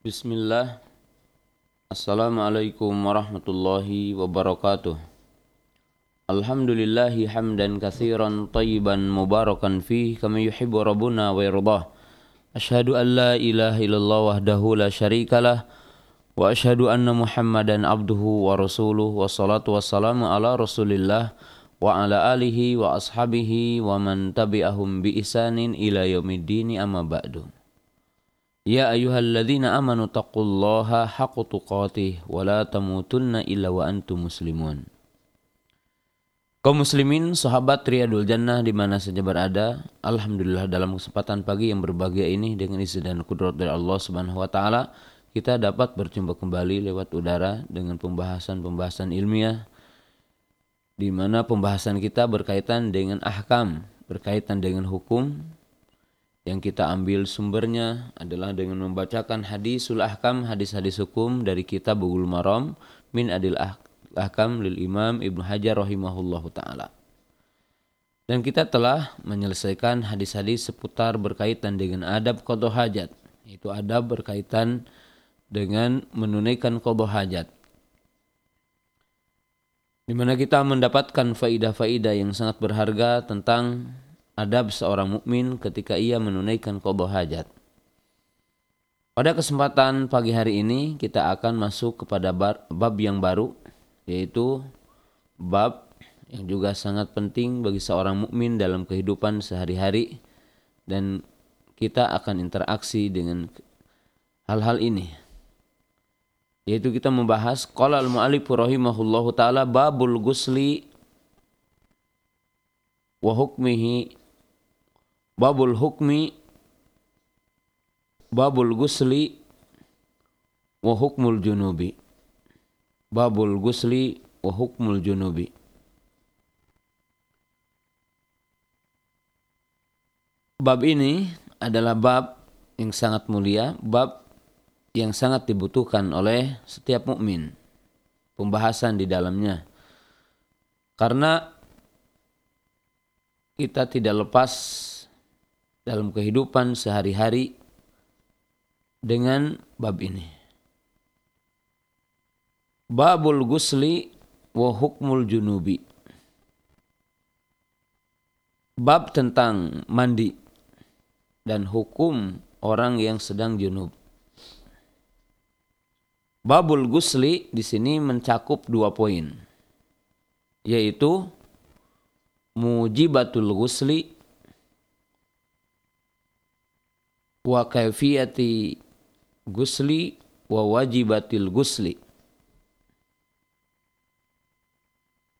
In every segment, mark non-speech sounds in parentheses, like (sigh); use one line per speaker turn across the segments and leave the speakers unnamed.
Bismillah. Assalamualaikum warahmatullahi wabarakatuh. Alhamdulillahi hamdan kathiran tayyiban mubarakan fih kama yuhibbu rabbuna wa yardah. Ashhadu an la ilaha illallah wahdahu la syarikalah wa ashhadu anna muhammadan abduhu wa rasuluh. Wa salatu wassalamu ala rasulillah wa ala alihi wa ashabihi wa man tabi'ahum bi isanin ila yaumiddini amma ba'du Ya ayyuhalladzina amanu taqullaha haqqa tuqatih wa la tamutunna illa wa antum muslimun. Kaum muslimin, sahabat Riyadul Jannah di mana saja berada, alhamdulillah dalam kesempatan pagi yang berbahagia ini dengan izin dan kudrat dari Allah Subhanahu wa taala, kita dapat berjumpa kembali lewat udara dengan pembahasan-pembahasan ilmiah di mana pembahasan kita berkaitan dengan ahkam, berkaitan dengan hukum, yang kita ambil sumbernya adalah dengan membacakan hadisul ahkam, hadis-hadis hukum dari kitab Bugul Maram min adil ah-, ahkam lil Imam Ibnu Hajar rahimahullahu taala. Dan kita telah menyelesaikan hadis-hadis seputar berkaitan dengan adab qada hajat, yaitu adab berkaitan dengan menunaikan qada hajat. Di mana kita mendapatkan faidah-faidah yang sangat berharga tentang adab seorang mukmin ketika ia menunaikan qada hajat. Pada kesempatan pagi hari ini kita akan masuk kepada bab yang baru yaitu bab yang juga sangat penting bagi seorang mukmin dalam kehidupan sehari-hari dan kita akan interaksi dengan hal-hal ini yaitu kita membahas qala al-mu'allif rahimahullahu taala babul gusli wa hukmihi babul hukmi babul gusli wa hukmul junubi. Babul gusli wa hukmul junubi. Bab ini adalah bab yang sangat mulia bab yang sangat dibutuhkan oleh setiap mukmin. Pembahasan di dalamnya. Karena kita tidak lepas dalam kehidupan sehari-hari dengan bab ini. Babul gusli wa hukmul junubi. Bab tentang mandi dan hukum orang yang sedang junub. Babul gusli di sini mencakup dua poin, yaitu mujibatul gusli wa kaifiyati gusli wa wajibatil gusli.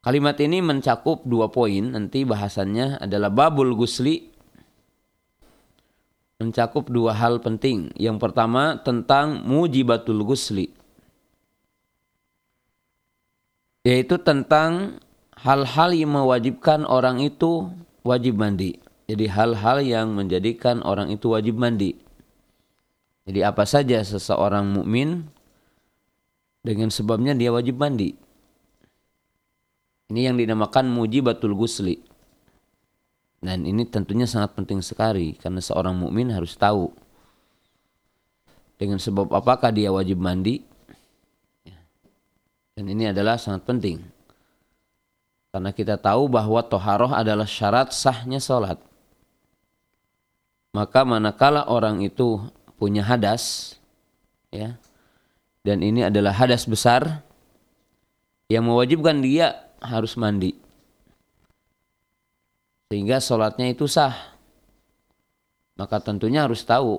Kalimat ini mencakup dua poin, nanti bahasannya adalah babul gusli mencakup dua hal penting. Yang pertama tentang mujibatul gusli. Yaitu tentang hal-hal yang mewajibkan orang itu wajib mandi. Jadi hal-hal yang menjadikan orang itu wajib mandi. Jadi apa saja seseorang mukmin dengan sebabnya dia wajib mandi. Ini yang dinamakan mujibatul gusli. Dan ini tentunya sangat penting sekali karena seorang mukmin harus tahu dengan sebab apakah dia wajib mandi. Dan ini adalah sangat penting. Karena kita tahu bahwa toharoh adalah syarat sahnya sholat. Maka manakala orang itu punya hadas ya dan ini adalah hadas besar yang mewajibkan dia harus mandi. Sehingga sholatnya itu sah. Maka tentunya harus tahu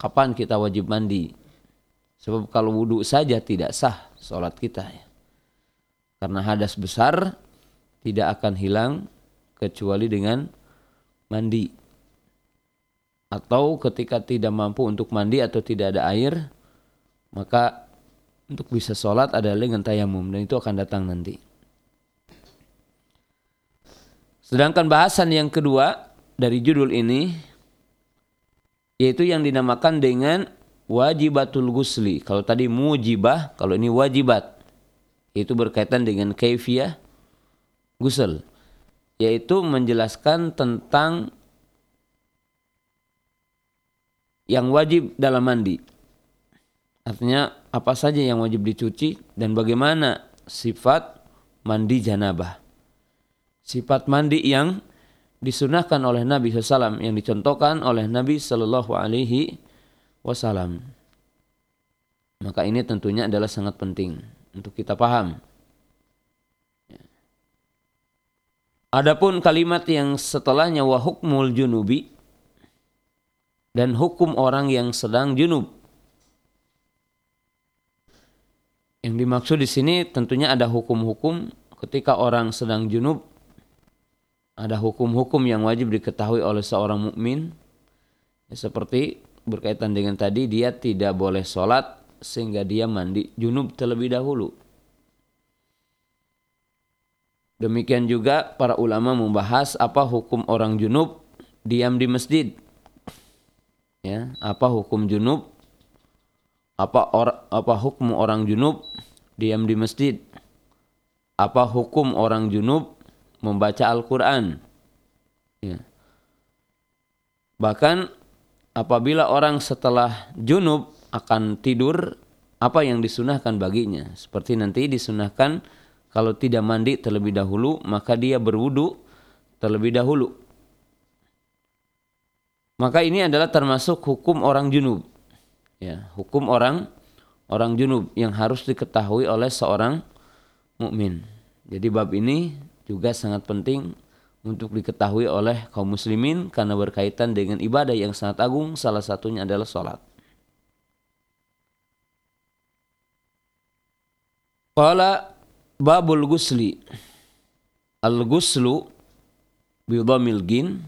kapan kita wajib mandi. Sebab kalau wudhu saja tidak sah sholat kita ya. Karena hadas besar tidak akan hilang kecuali dengan mandi atau ketika tidak mampu untuk mandi atau tidak ada air maka untuk bisa sholat adalah dengan tayamum dan itu akan datang nanti. Sedangkan bahasan yang kedua dari judul ini yaitu yang dinamakan dengan wajibatul gusli. Kalau tadi mujibah, kalau ini wajibat. Itu berkaitan dengan kaifiyah gusl. Yaitu menjelaskan tentang yang wajib dalam mandi. Artinya apa saja yang wajib dicuci dan bagaimana sifat mandi janabah. Sifat mandi yang disunahkan oleh Nabi SAW yang dicontohkan oleh Nabi Shallallahu Alaihi Wasallam. Maka ini tentunya adalah sangat penting untuk kita paham. Adapun kalimat yang setelahnya wa hukmul junubi dan hukum orang yang sedang junub. Yang dimaksud di sini tentunya ada hukum-hukum ketika orang sedang junub ada hukum-hukum yang wajib diketahui oleh seorang mukmin ya, seperti berkaitan dengan tadi dia tidak boleh sholat sehingga dia mandi junub terlebih dahulu Demikian juga para ulama membahas apa hukum orang junub diam di masjid. Ya, apa hukum junub? Apa or, apa hukum orang junub diam di masjid? Apa hukum orang junub membaca Al-Qur'an? Ya. Bahkan apabila orang setelah junub akan tidur, apa yang disunahkan baginya? Seperti nanti disunahkan kalau tidak mandi terlebih dahulu, maka dia berwudu terlebih dahulu. Maka ini adalah termasuk hukum orang junub. Ya, hukum orang orang junub yang harus diketahui oleh seorang mukmin. Jadi bab ini juga sangat penting untuk diketahui oleh kaum muslimin karena berkaitan dengan ibadah yang sangat agung salah satunya adalah salat. Qala Babul gusli. Al-guslu bidhamil gin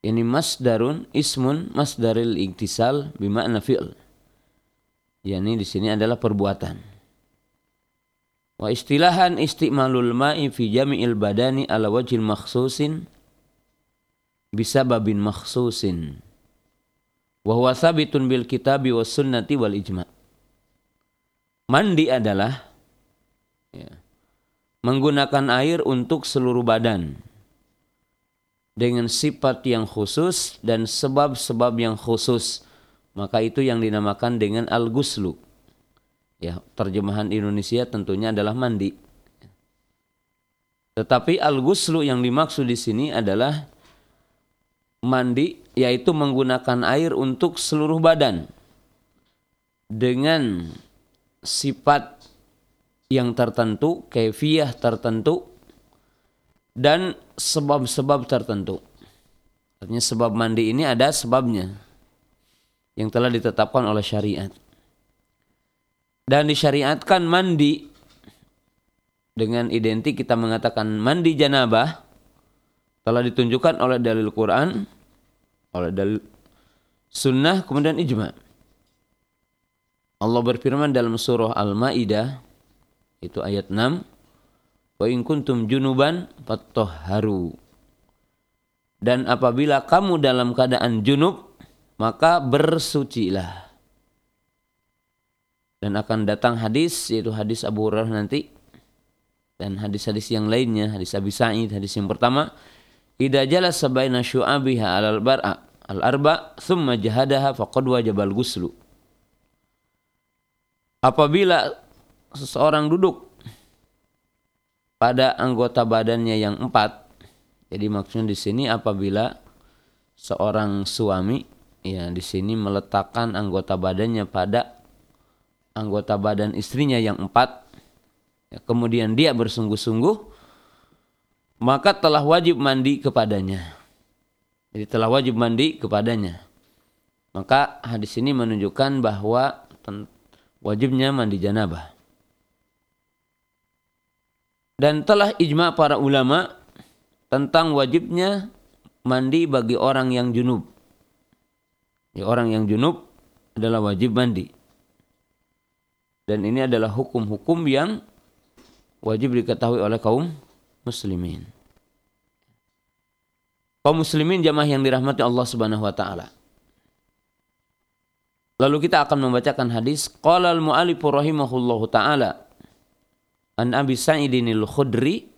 ini masdarun ismun masdaril iktisal bimakna fi'l. Yani di sini adalah perbuatan. Wa istilahan istimalul ma'i fi jami'il badani ala wajil makhsusin bisababin makhsusin. Wa huwa sabitun bil kitabi was sunnati wal ijma'. Mandi adalah ya, menggunakan air untuk seluruh badan dengan sifat yang khusus dan sebab-sebab yang khusus. Maka itu yang dinamakan dengan al-guslu ya terjemahan Indonesia tentunya adalah mandi. Tetapi al-guslu yang dimaksud di sini adalah mandi yaitu menggunakan air untuk seluruh badan. Dengan sifat yang tertentu, kefiah tertentu, dan sebab-sebab tertentu. Artinya sebab mandi ini ada sebabnya yang telah ditetapkan oleh syariat. Dan disyariatkan mandi dengan identik kita mengatakan mandi janabah telah ditunjukkan oleh dalil Quran, oleh dalil sunnah, kemudian ijma. Allah berfirman dalam surah Al-Maidah itu ayat 6 wa in kuntum junuban fatahharu dan apabila kamu dalam keadaan junub maka bersucilah. Dan akan datang hadis yaitu hadis Abu Hurairah nanti. Dan hadis-hadis yang lainnya hadis Abi Sa'id hadis yang pertama. Idza jalasa baina syu'abiha alal bar'a al arba thumma jahadaha faqad wajibal ghuslu. Apabila seseorang duduk pada anggota badannya yang empat. Jadi maksudnya di sini apabila seorang suami ya di sini meletakkan anggota badannya pada anggota badan istrinya yang empat, ya, kemudian dia bersungguh-sungguh, maka telah wajib mandi kepadanya. Jadi telah wajib mandi kepadanya. Maka hadis ini menunjukkan bahwa wajibnya mandi janabah. Dan telah ijma para ulama tentang wajibnya mandi bagi orang yang junub. Ya, orang yang junub adalah wajib mandi. Dan ini adalah hukum-hukum yang wajib diketahui oleh kaum muslimin. Kaum muslimin jamaah yang dirahmati Allah Subhanahu wa taala. Lalu kita akan membacakan hadis qala al-mu'allif rahimahullahu taala an Abi Sa'idin al-Khudri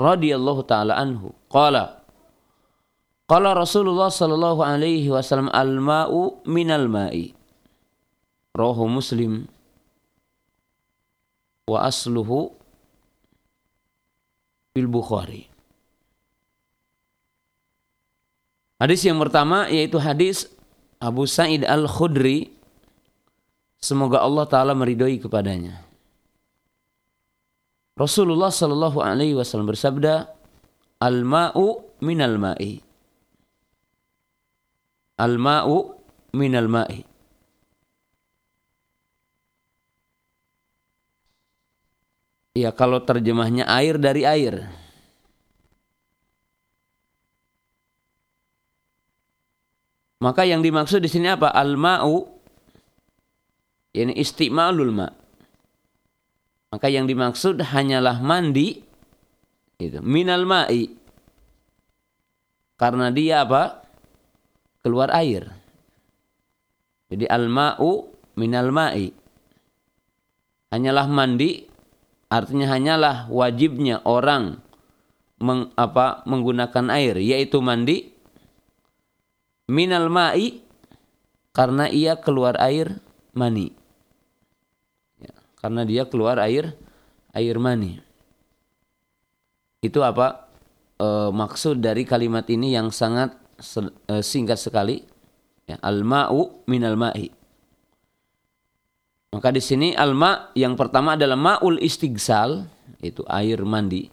radhiyallahu taala anhu qala qala Rasulullah sallallahu alaihi wasallam al-ma'u minal ma'i Rohu Muslim wa asluhu bil Bukhari. Hadis yang pertama yaitu hadis Abu Sa'id Al-Khudri semoga Allah taala meridhoi kepadanya. Rasulullah Shallallahu alaihi wasallam bersabda, "Al-ma'u minal ma'i." Al-ma'u minal ma'i. Ya kalau terjemahnya air dari air. Maka yang dimaksud di sini apa? Al-ma'u ini istimalul ma. Maka yang dimaksud hanyalah mandi itu minal ma'i. Karena dia apa? Keluar air. Jadi al-ma'u minal ma'i. Hanyalah mandi Artinya hanyalah wajibnya orang meng, apa, menggunakan air yaitu mandi minal ma'i karena ia keluar air mani. Karena dia keluar air air mani. Itu apa e, maksud dari kalimat ini yang sangat e, singkat sekali. Ya, al ma'u minal ma'i. Maka di sini alma yang pertama adalah ma'ul istigsal, itu air mandi.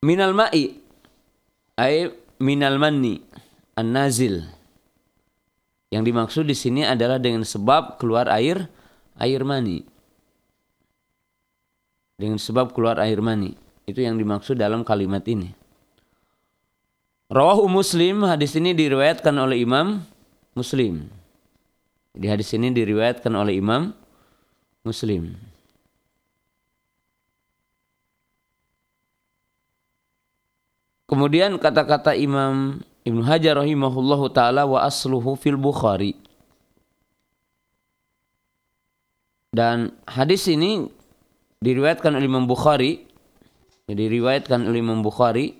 Minal ma'i, air minal mani, an-nazil. Yang dimaksud di sini adalah dengan sebab keluar air, air mani. Dengan sebab keluar air mani. Itu yang dimaksud dalam kalimat ini. Rawahu Muslim, hadis ini diriwayatkan oleh Imam Muslim. Di hadis ini diriwayatkan oleh Imam Muslim. Kemudian kata-kata Imam Ibnu Hajar rahimahullahu taala wa asluhu fil Bukhari. Dan hadis ini diriwayatkan oleh Imam Bukhari. Jadi diriwayatkan oleh Imam Bukhari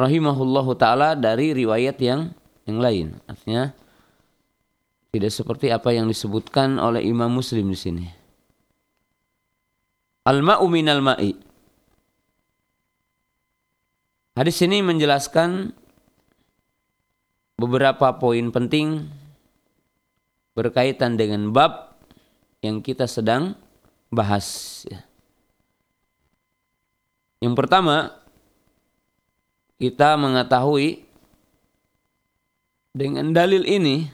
rahimahullahu taala dari riwayat yang yang lain. Artinya tidak seperti apa yang disebutkan oleh Imam Muslim di sini. Al-ma'u minal ma'i. Hadis ini menjelaskan beberapa poin penting berkaitan dengan bab yang kita sedang bahas. Yang pertama, kita mengetahui dengan dalil ini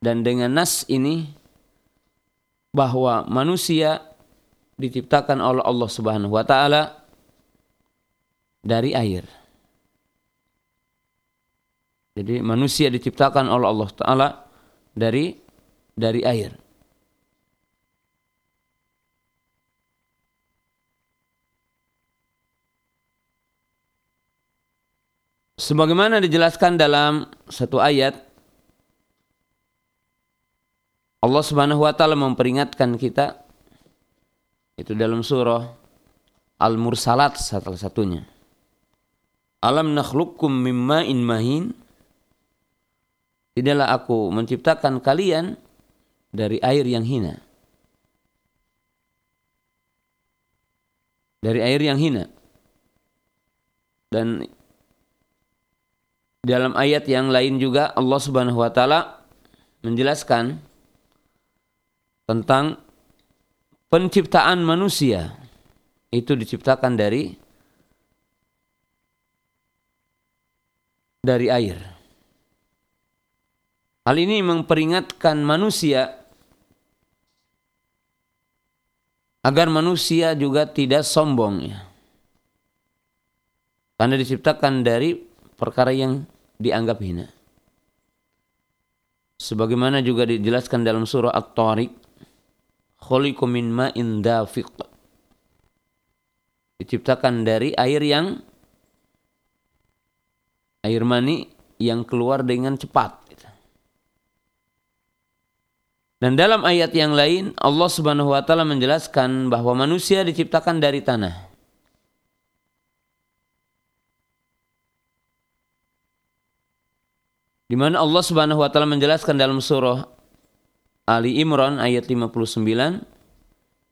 dan dengan nas ini bahwa manusia diciptakan oleh Allah Subhanahu wa taala dari air. Jadi manusia diciptakan oleh Allah taala dari dari air. Sebagaimana dijelaskan dalam satu ayat Allah Subhanahu wa taala memperingatkan kita itu dalam surah Al-Mursalat salah satunya. Alam nakhluqukum mimma in mahin Tidaklah aku menciptakan kalian dari air yang hina. Dari air yang hina. Dan dalam ayat yang lain juga Allah Subhanahu wa taala menjelaskan tentang penciptaan manusia itu diciptakan dari dari air. Hal ini memperingatkan manusia agar manusia juga tidak sombong ya. Karena diciptakan dari perkara yang dianggap hina. Sebagaimana juga dijelaskan dalam surah At-Tariq khuliqu min ma'in. Diciptakan dari air yang air mani yang keluar dengan cepat. Dan dalam ayat yang lain Allah Subhanahu wa taala menjelaskan bahwa manusia diciptakan dari tanah. Di mana Allah Subhanahu wa taala menjelaskan dalam surah Ali Imran ayat 59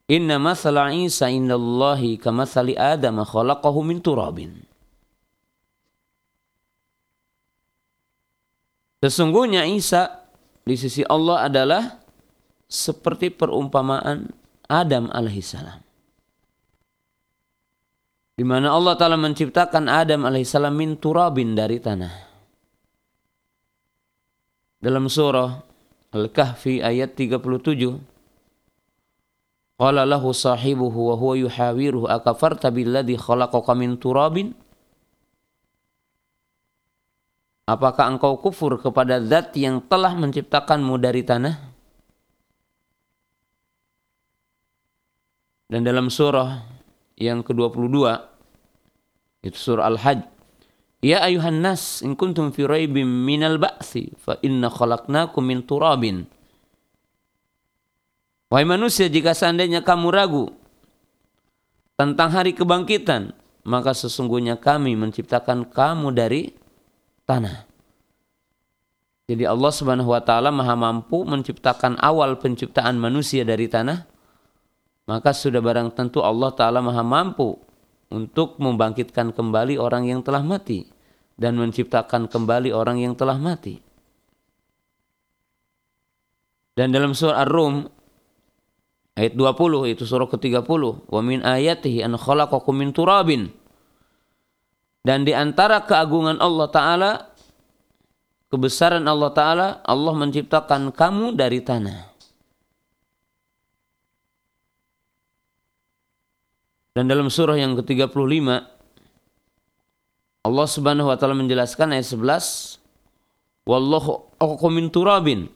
Inna masala Isa indallahi kamathali Adam khalaqahu min turabin. Sesungguhnya Isa di sisi Allah adalah seperti perumpamaan Adam alaihissalam. Di mana Allah Ta'ala menciptakan Adam alaihissalam min turabin dari tanah. Dalam surah Al-Kahfi ayat 37 Qala lahu sahibuhu wa huwa yuhawiruhu akafarta billadhi khalaqaka min turabin? Apakah engkau kufur kepada zat yang telah menciptakanmu dari tanah? Dan dalam surah yang ke-22 itu surah Al-Hajj Ya ayuhan nas in kuntum fi raibim minal ba'si fa inna khalaqnakum min turabin Wahai manusia, jika seandainya kamu ragu tentang hari kebangkitan, maka sesungguhnya kami menciptakan kamu dari tanah. Jadi Allah Subhanahu wa taala Maha mampu menciptakan awal penciptaan manusia dari tanah. Maka sudah barang tentu Allah taala Maha mampu untuk membangkitkan kembali orang yang telah mati dan menciptakan kembali orang yang telah mati. Dan dalam surah Ar-Rum Ayat 20 itu surah ke-30. Wa min ayatihi an khalaqakum min turabin. Dan di antara keagungan Allah Ta'ala, kebesaran Allah Ta'ala, Allah menciptakan kamu dari tanah. Dan dalam surah yang ke-35, Allah Subhanahu wa taala menjelaskan ayat 11, Wallahu min turabin.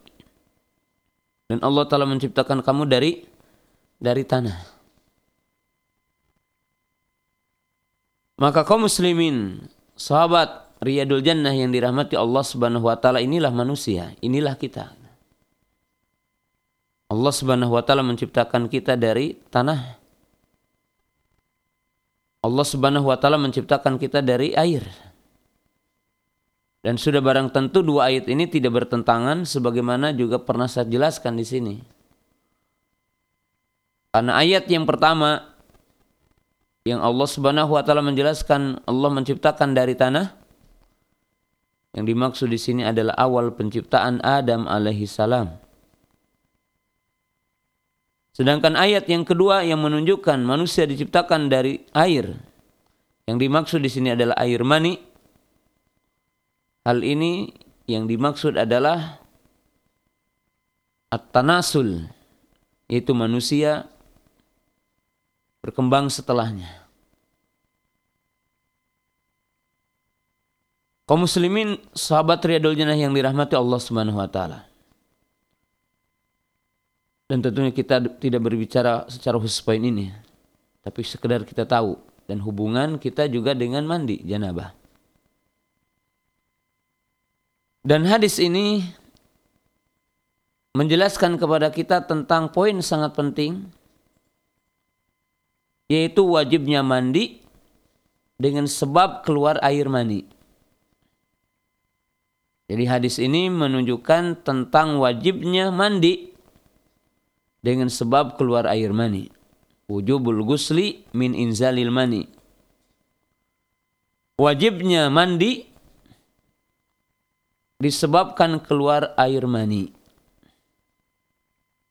Dan Allah taala menciptakan kamu dari dari tanah. Maka kaum muslimin, sahabat Riyadul Jannah yang dirahmati Allah Subhanahu wa taala inilah manusia, inilah kita. Allah Subhanahu wa taala menciptakan kita dari tanah. Allah Subhanahu wa taala menciptakan kita dari air. Dan sudah barang tentu dua ayat ini tidak bertentangan sebagaimana juga pernah saya jelaskan di sini. Karena ayat yang pertama yang Allah Subhanahu wa taala menjelaskan Allah menciptakan dari tanah yang dimaksud di sini adalah awal penciptaan Adam alaihi salam. Sedangkan ayat yang kedua yang menunjukkan manusia diciptakan dari air. Yang dimaksud di sini adalah air mani. Hal ini yang dimaksud adalah at-tanasul yaitu manusia berkembang setelahnya. Kaum muslimin sahabat riyadul jannah yang dirahmati Allah Subhanahu wa taala. Dan tentunya kita tidak berbicara secara khusus poin ini, tapi sekedar kita tahu dan hubungan kita juga dengan mandi janabah. Dan hadis ini menjelaskan kepada kita tentang poin sangat penting yaitu wajibnya mandi dengan sebab keluar air mani. Jadi hadis ini menunjukkan tentang wajibnya mandi dengan sebab keluar air mani. Wujubul gusli min inzalil mani. Wajibnya mandi disebabkan keluar air mani.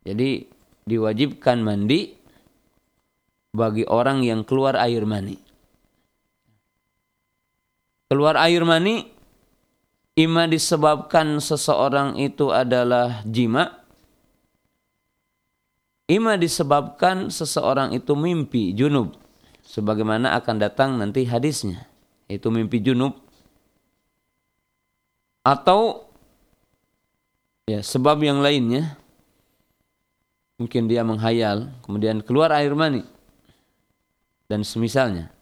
Jadi diwajibkan mandi bagi orang yang keluar air mani. Keluar air mani ima disebabkan seseorang itu adalah jima. Ima disebabkan seseorang itu mimpi junub. Sebagaimana akan datang nanti hadisnya. Itu mimpi junub. Atau ya sebab yang lainnya. Mungkin dia menghayal. Kemudian keluar air mani dan semisalnya.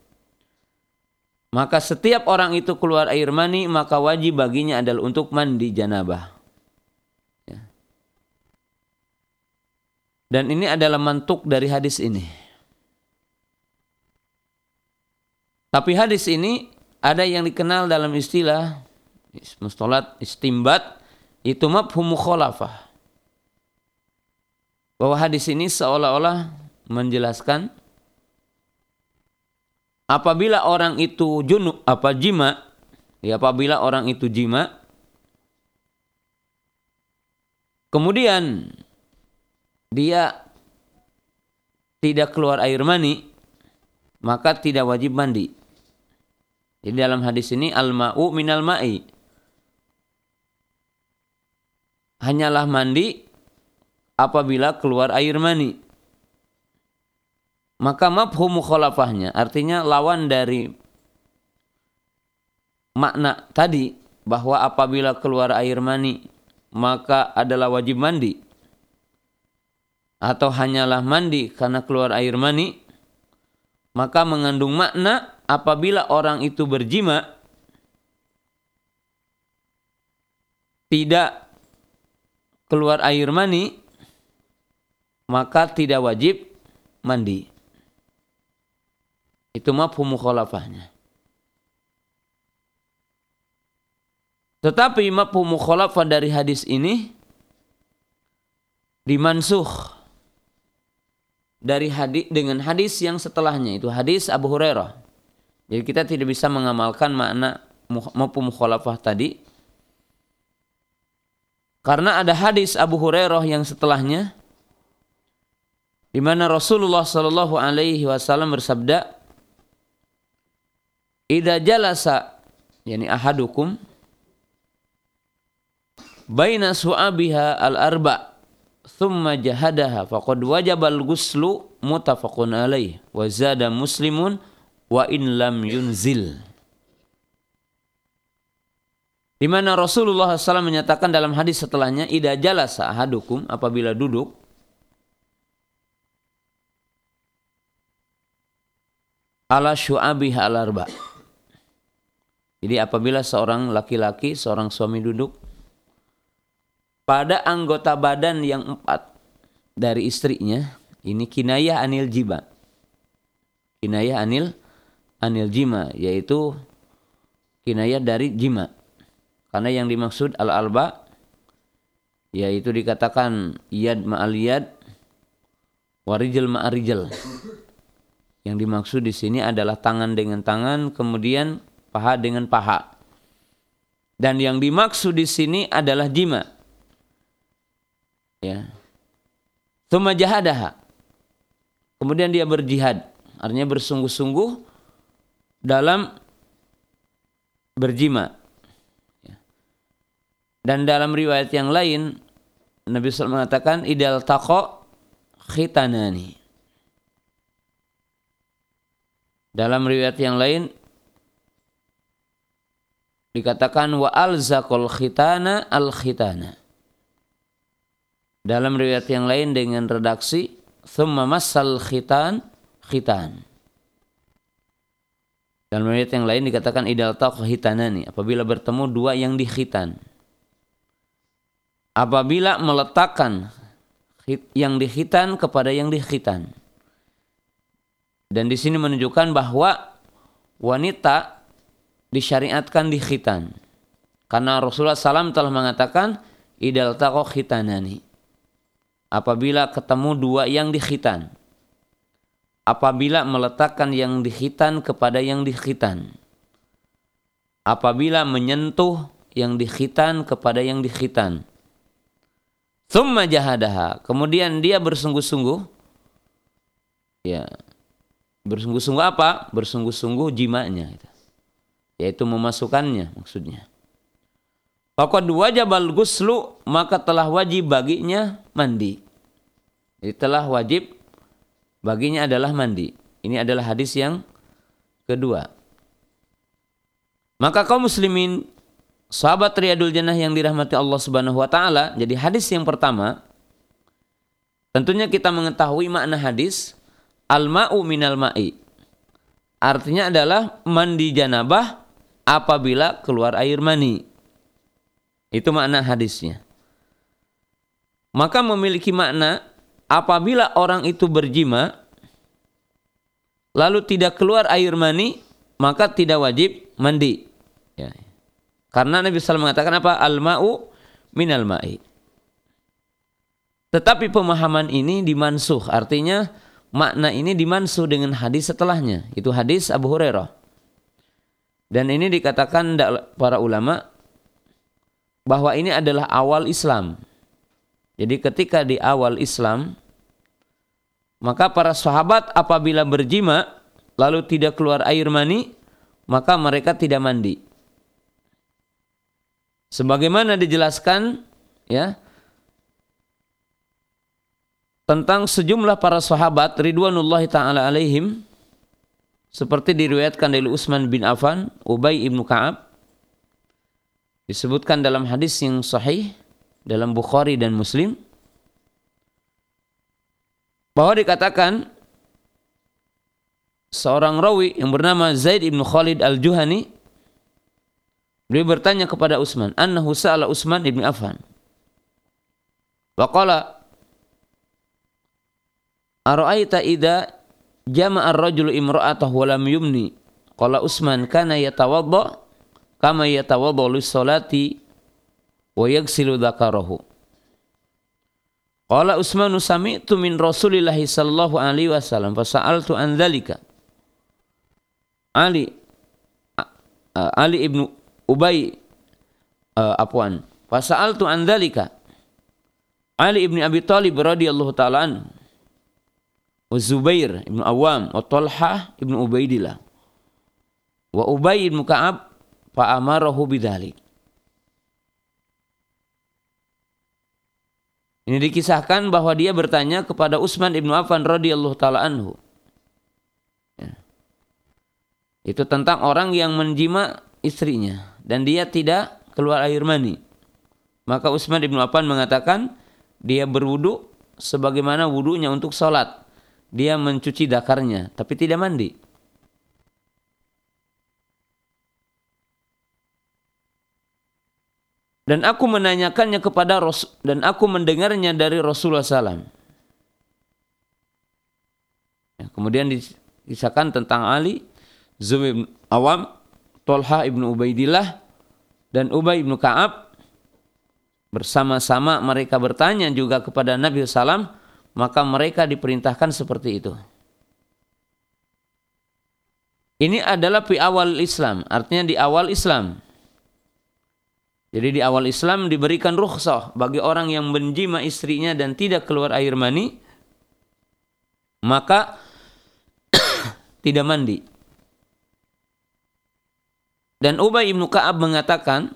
Maka setiap orang itu keluar air mani, maka wajib baginya adalah untuk mandi janabah. Ya. Dan ini adalah mantuk dari hadis ini. Tapi hadis ini ada yang dikenal dalam istilah mustolat istimbat itu mafhum mukhalafah. Bahwa hadis ini seolah-olah menjelaskan apabila orang itu junub apa jima ya apabila orang itu jima kemudian dia tidak keluar air mani maka tidak wajib mandi. Jadi dalam hadis ini al-ma'u minal ma'i hanyalah mandi apabila keluar air mani. Maka mafhum mukhalafahnya artinya lawan dari makna tadi bahwa apabila keluar air mani maka adalah wajib mandi atau hanyalah mandi karena keluar air mani maka mengandung makna apabila orang itu berjima tidak keluar air mani maka tidak wajib mandi. Itu mafhum mukhalafahnya. Tetapi mafhum mukhalafah dari hadis ini dimansuh dari hadis dengan hadis yang setelahnya itu hadis Abu Hurairah. Jadi kita tidak bisa mengamalkan makna mafhum mukhalafah tadi karena ada hadis Abu Hurairah yang setelahnya di mana Rasulullah Shallallahu alaihi wasallam bersabda Ida jalasa yani ahadukum baina su'abiha al-arba thumma jahadaha faqad wajabal guslu mutafaqun alaih wa zada muslimun wa in lam yunzil di mana Rasulullah SAW menyatakan dalam hadis setelahnya, Ida jalasa ahadukum apabila duduk, ala syu'abih al arba. Jadi apabila seorang laki-laki, seorang suami duduk pada anggota badan yang empat dari istrinya, ini kinayah anil jiba. Kinayah anil anil jima, yaitu kinayah dari jima. Karena yang dimaksud al-alba yaitu dikatakan yad ma'al yad warijal ma'arijal. Yang dimaksud di sini adalah tangan dengan tangan, kemudian paha dengan paha. Dan yang dimaksud di sini adalah jima. Ya. Thumma jahadaha. Kemudian dia berjihad, artinya bersungguh-sungguh dalam berjima. Dan dalam riwayat yang lain Nabi SAW mengatakan idal taqo khitanani. Dalam riwayat yang lain dikatakan wa alzaqal khitana al khitana. Dalam riwayat yang lain dengan redaksi thumma massal khitan khitan. Dalam riwayat yang lain dikatakan idal taqo khitanani apabila bertemu dua yang dikhitan apabila meletakkan yang dihitan kepada yang dihitan. Dan di sini menunjukkan bahwa wanita disyariatkan dihitan. Karena Rasulullah SAW telah mengatakan idal taqo khitanani. Apabila ketemu dua yang dihitan. Apabila meletakkan yang dihitan kepada yang dihitan. Apabila menyentuh yang dihitan kepada yang dihitan Thumma jahadaha. Kemudian dia bersungguh-sungguh. Ya. Bersungguh-sungguh apa? Bersungguh-sungguh jimanya. Yaitu memasukkannya maksudnya. Faqad wajabal guslu maka telah wajib baginya mandi. Jadi telah wajib baginya adalah mandi. Ini adalah hadis yang kedua. Maka kaum muslimin sahabat Riyadul Jannah yang dirahmati Allah Subhanahu wa taala. Jadi hadis yang pertama tentunya kita mengetahui makna hadis al-ma'u minal ma'i. Artinya adalah mandi janabah apabila keluar air mani. Itu makna hadisnya. Maka memiliki makna apabila orang itu berjima lalu tidak keluar air mani maka tidak wajib mandi. Ya. Karena Nabi SAW mengatakan apa? Al-ma'u minal ma'i. Tetapi pemahaman ini dimansuh, artinya makna ini dimansuh dengan hadis setelahnya, itu hadis Abu Hurairah. Dan ini dikatakan para ulama bahwa ini adalah awal Islam. Jadi ketika di awal Islam, maka para sahabat apabila berjima lalu tidak keluar air mani, maka mereka tidak mandi. Sebagaimana dijelaskan ya tentang sejumlah para sahabat ridwanullah taala alaihim seperti diriwayatkan dari Utsman bin Affan, Ubay ibnu Ka'ab disebutkan dalam hadis yang sahih dalam Bukhari dan Muslim bahwa dikatakan seorang rawi yang bernama Zaid ibnu Khalid al-Juhani beliau bertanya kepada Utsman annahu sa'ala Utsman ibnu Affan? Waqala Ara'aita idza jama'a ar-rajulu imra'atahu wa lam yumni. Qala Utsman kana yatawadda kama yatawadda lis-salati wa yaghsilu dzakarahu. Qala Utsman sami'tu min Rasulillah sallallahu alaihi wasallam fa sa'altu an dzalika. Ali Ali ibnu Ubay uh, apwan. Fa sa'altu an dzalika. Ali ibnu Abi Thalib radhiyallahu taala anhu wa Zubair ibn Awam wa Talha ibn Ubaidillah wa Ubay ibn Ka'ab fa amarahu bidzalik Ini dikisahkan bahwa dia bertanya kepada Utsman ibnu Affan radhiyallahu taala anhu. Ya. Itu tentang orang yang menjima istrinya dan dia tidak keluar air mani. Maka Utsman ibnu Affan mengatakan dia berwudu sebagaimana wudunya untuk sholat dia mencuci dakarnya tapi tidak mandi. Dan aku menanyakannya kepada Rasul dan aku mendengarnya dari Rasulullah SAW. Ya, kemudian disahkan tentang Ali, Zubair bin Awam, Tolha ibnu Ubaidillah, dan Ubay ibnu Kaab bersama-sama mereka bertanya juga kepada Nabi SAW maka mereka diperintahkan seperti itu. Ini adalah di awal Islam, artinya di awal Islam. Jadi di awal Islam diberikan rukhsah bagi orang yang menjima istrinya dan tidak keluar air mani, maka (coughs) tidak mandi. Dan Ubay ibnu Ka'ab mengatakan,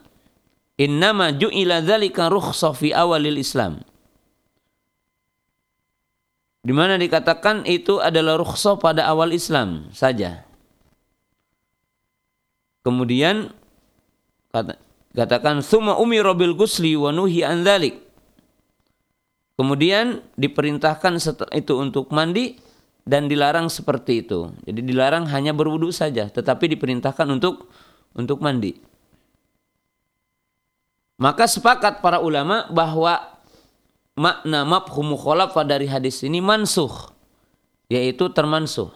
Innama ju'ila dzalika rukhsah fi awalil Islam di mana dikatakan itu adalah rukhsah pada awal Islam saja. Kemudian kata, katakan summa umira bil gusli wa nuhi an dhalik. Kemudian diperintahkan itu untuk mandi dan dilarang seperti itu. Jadi dilarang hanya berwudu saja, tetapi diperintahkan untuk untuk mandi. Maka sepakat para ulama bahwa makna mafhum mukhalafah dari hadis ini mansuh yaitu termansuh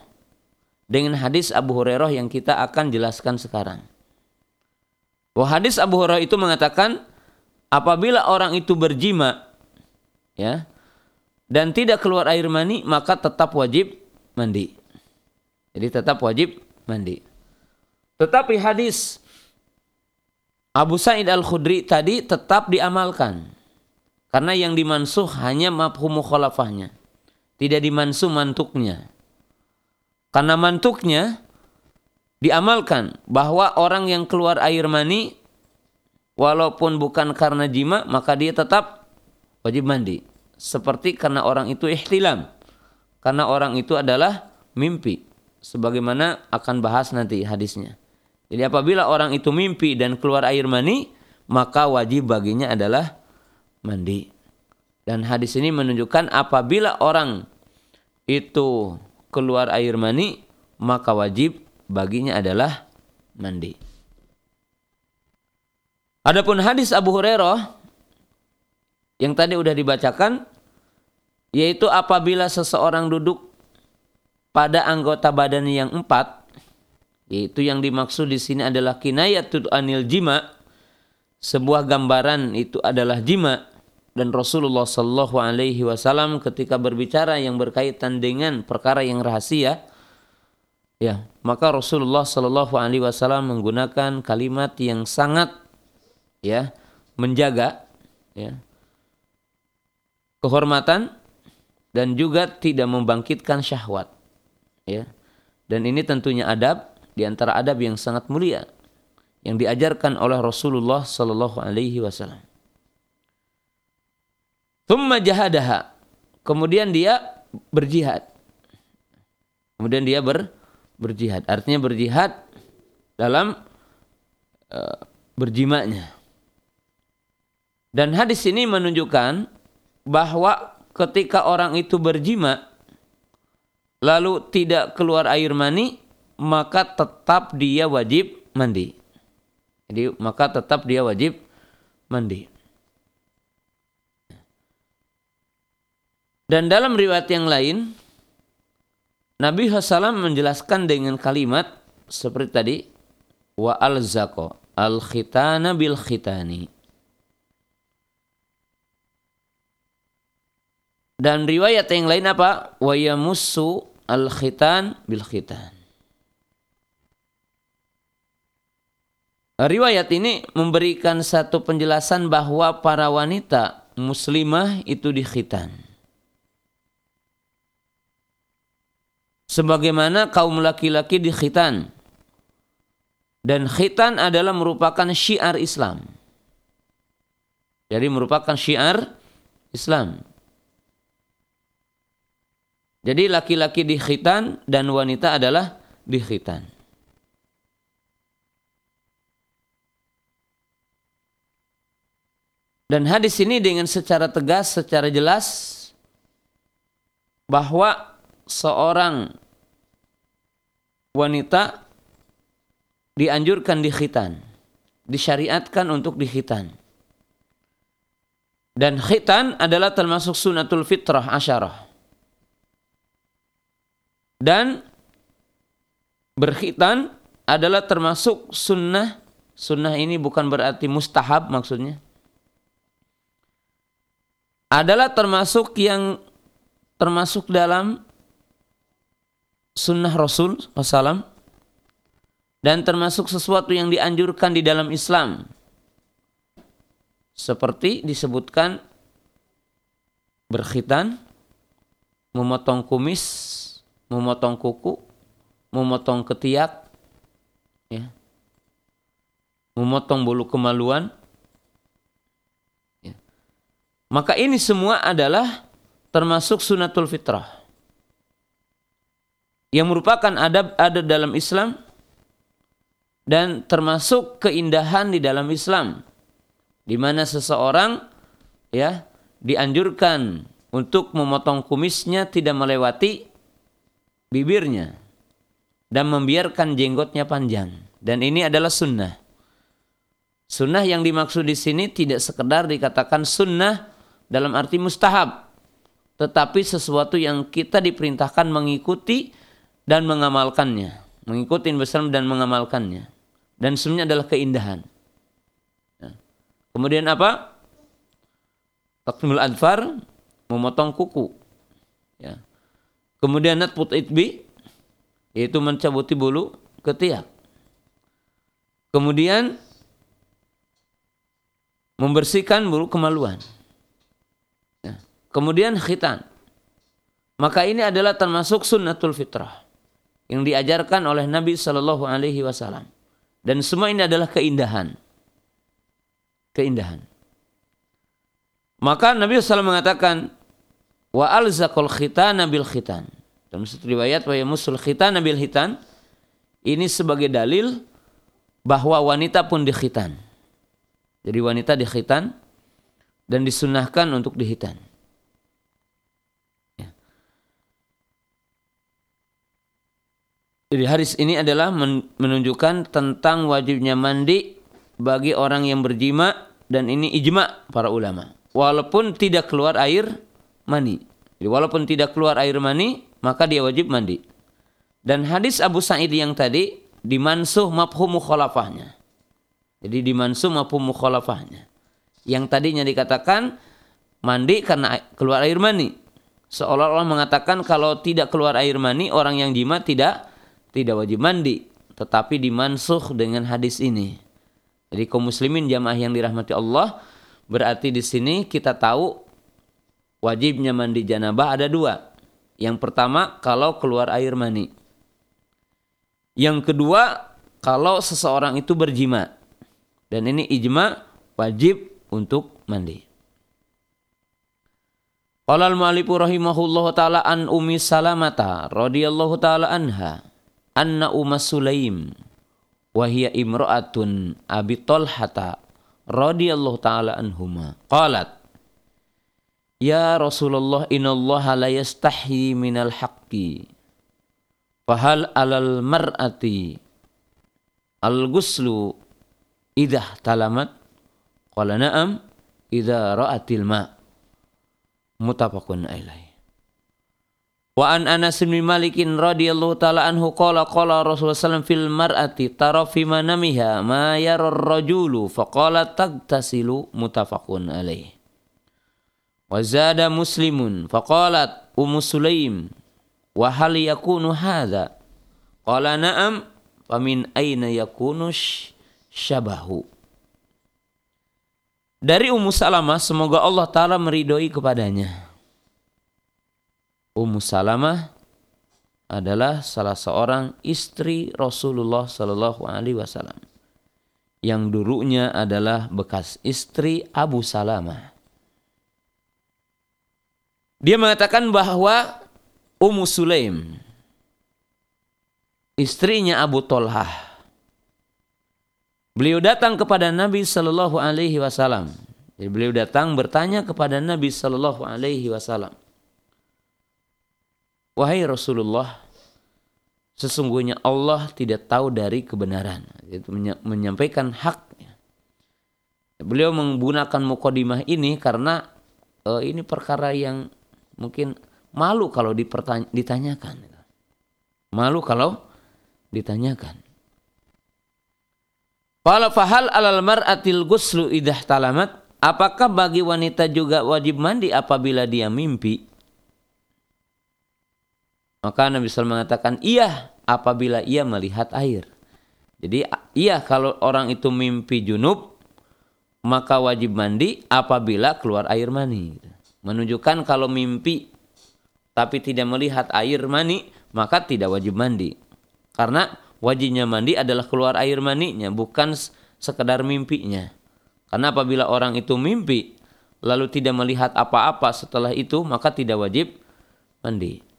dengan hadis Abu Hurairah yang kita akan jelaskan sekarang. Wah hadis Abu Hurairah itu mengatakan apabila orang itu berjima ya dan tidak keluar air mani maka tetap wajib mandi. Jadi tetap wajib mandi. Tetapi hadis Abu Sa'id Al-Khudri tadi tetap diamalkan. Karena yang dimansuh hanya mafhum mukhalafahnya. Tidak dimansuh mantuknya. Karena mantuknya diamalkan bahwa orang yang keluar air mani walaupun bukan karena jima maka dia tetap wajib mandi. Seperti karena orang itu ihtilam. Karena orang itu adalah mimpi. Sebagaimana akan bahas nanti hadisnya. Jadi apabila orang itu mimpi dan keluar air mani, maka wajib baginya adalah mandi. Dan hadis ini menunjukkan apabila orang itu keluar air mani, maka wajib baginya adalah mandi. Adapun hadis Abu Hurairah yang tadi sudah dibacakan yaitu apabila seseorang duduk pada anggota badan yang empat yaitu yang dimaksud di sini adalah kinayatul anil jima sebuah gambaran itu adalah jima dan Rasulullah Shallallahu Alaihi Wasallam ketika berbicara yang berkaitan dengan perkara yang rahasia, ya maka Rasulullah Shallallahu Alaihi Wasallam menggunakan kalimat yang sangat ya menjaga ya kehormatan dan juga tidak membangkitkan syahwat ya dan ini tentunya adab di antara adab yang sangat mulia yang diajarkan oleh Rasulullah sallallahu alaihi wasallam. Thumma jahadaha. Kemudian dia berjihad. Kemudian dia ber, berjihad. Artinya berjihad dalam uh, berjimanya. Dan hadis ini menunjukkan bahwa ketika orang itu berjima lalu tidak keluar air mani, maka tetap dia wajib mandi. Jadi maka tetap dia wajib mandi. Dan dalam riwayat yang lain, Nabi Hasalam menjelaskan dengan kalimat seperti tadi, wa al zako al khitana bil khitani. Dan riwayat yang lain apa? Wa yamussu al khitan bil khitan. Riwayat ini memberikan satu penjelasan bahwa para wanita muslimah itu dikhitan. Sebagaimana kaum laki-laki dikhitan. Dan khitan adalah merupakan syiar Islam. Jadi merupakan syiar Islam. Jadi laki-laki dikhitan dan wanita adalah dikhitan. Dan hadis ini dengan secara tegas, secara jelas bahwa seorang wanita dianjurkan dikhitan, disyariatkan untuk dikhitan. Dan khitan adalah termasuk sunatul fitrah asyarah. Dan berkhitan adalah termasuk sunnah. Sunnah ini bukan berarti mustahab maksudnya adalah termasuk yang termasuk dalam sunnah Rasul SAW dan termasuk sesuatu yang dianjurkan di dalam Islam seperti disebutkan berkhitan, memotong kumis, memotong kuku, memotong ketiak, ya, memotong bulu kemaluan, maka ini semua adalah termasuk sunatul fitrah. Yang merupakan adab ada dalam Islam dan termasuk keindahan di dalam Islam di mana seseorang ya dianjurkan untuk memotong kumisnya tidak melewati bibirnya dan membiarkan jenggotnya panjang dan ini adalah sunnah. Sunnah yang dimaksud di sini tidak sekedar dikatakan sunnah dalam arti mustahab tetapi sesuatu yang kita diperintahkan mengikuti dan mengamalkannya mengikuti Islam dan mengamalkannya. Dan semuanya adalah keindahan. Ya. kemudian apa? Takmul adfar memotong kuku. Ya. kemudian natput itbi yaitu mencabuti bulu ketiak. Kemudian membersihkan bulu kemaluan. Kemudian khitan. Maka ini adalah termasuk sunnatul fitrah yang diajarkan oleh Nabi Shallallahu Alaihi Wasallam. Dan semua ini adalah keindahan. Keindahan. Maka Nabi SAW mengatakan wa alzaqul khitana bil khitan. Dalam satu riwayat wa musul khitana bil khitan ini sebagai dalil bahwa wanita pun dikhitan. Jadi wanita dikhitan dan disunahkan untuk dihitan. Jadi hadis ini adalah menunjukkan tentang wajibnya mandi bagi orang yang berjima dan ini ijma para ulama. Walaupun tidak keluar air mani. Jadi walaupun tidak keluar air mani, maka dia wajib mandi. Dan hadis Abu Sa'id yang tadi dimansuh mafhum mukhalafahnya. Jadi dimansum maupun mukhalafahnya. Yang tadinya dikatakan mandi karena keluar air mani. Seolah-olah mengatakan kalau tidak keluar air mani orang yang jima tidak tidak wajib mandi, tetapi dimansuh dengan hadis ini. Jadi kaum muslimin jamaah yang dirahmati Allah berarti di sini kita tahu wajibnya mandi janabah ada dua. Yang pertama kalau keluar air mani. Yang kedua kalau seseorang itu berjima. Dan ini ijma wajib untuk mandi. Qala al-mu'allifu rahimahullahu taala an Ummi Salamata radhiyallahu taala anha anna Umma Sulaim wa hiya imra'atun Abi Talhata radhiyallahu taala anhuma. Qalat Ya Rasulullah innallaha la yastahi minal haqqi fahal alal mar'ati al-ghuslu idah talamat? Qala na'am idza ra'atil ma. Mutafaqun alaih Wa an Anas bin Malik radhiyallahu taala anhu qala qala Rasulullah sallallahu fil mar'ati tara fi manamiha ma yara ar-rajulu faqala tagtasilu mutafaqun alaih Wa zada muslimun faqalat Ummu Sulaim wa hal yakunu hadha qala na'am famin aina yakunu syabahu. Dari Ummu Salamah semoga Allah taala meridhoi kepadanya. Ummu Salamah adalah salah seorang istri Rasulullah Shallallahu alaihi wasallam yang dulunya adalah bekas istri Abu Salamah. Dia mengatakan bahwa Ummu Sulaim istrinya Abu Tolhah Beliau datang kepada Nabi Shallallahu Alaihi Wasallam. Jadi beliau datang bertanya kepada Nabi Shallallahu Alaihi Wasallam. Wahai Rasulullah, sesungguhnya Allah tidak tahu dari kebenaran. Itu menyampaikan hak. Beliau menggunakan mukodimah ini karena uh, ini perkara yang mungkin malu kalau ditanyakan. Malu kalau ditanyakan. Fala fahal alal mar'atil guslu idah talamat. Apakah bagi wanita juga wajib mandi apabila dia mimpi? Maka Nabi SAW mengatakan, iya apabila ia melihat air. Jadi iya kalau orang itu mimpi junub, maka wajib mandi apabila keluar air mani. Menunjukkan kalau mimpi tapi tidak melihat air mani, maka tidak wajib mandi. Karena wajibnya mandi adalah keluar air maninya, bukan sekedar mimpinya. Karena apabila orang itu mimpi, lalu tidak melihat apa-apa setelah itu, maka tidak wajib mandi.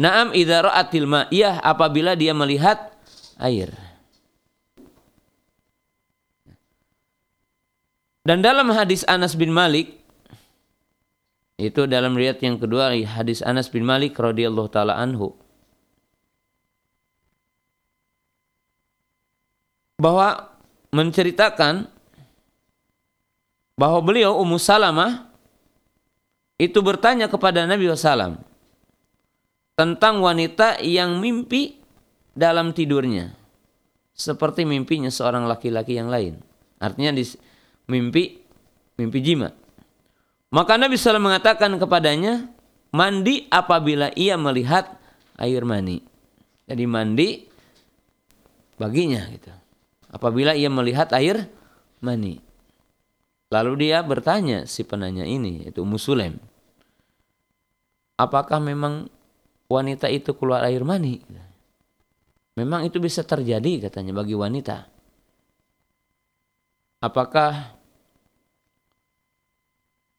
Naam idza ra'atil ma'iyah apabila dia melihat air. Dan dalam hadis Anas bin Malik itu dalam riwayat yang kedua hadis Anas bin Malik radhiyallahu taala anhu bahwa menceritakan bahwa beliau Ummu Salamah itu bertanya kepada Nabi SAW tentang wanita yang mimpi dalam tidurnya seperti mimpinya seorang laki-laki yang lain. Artinya di mimpi mimpi jima. Maka Nabi SAW mengatakan kepadanya mandi apabila ia melihat air mani. Jadi mandi baginya gitu apabila ia melihat air mani. Lalu dia bertanya si penanya ini, itu Musulaim. Apakah memang wanita itu keluar air mani? Memang itu bisa terjadi katanya bagi wanita. Apakah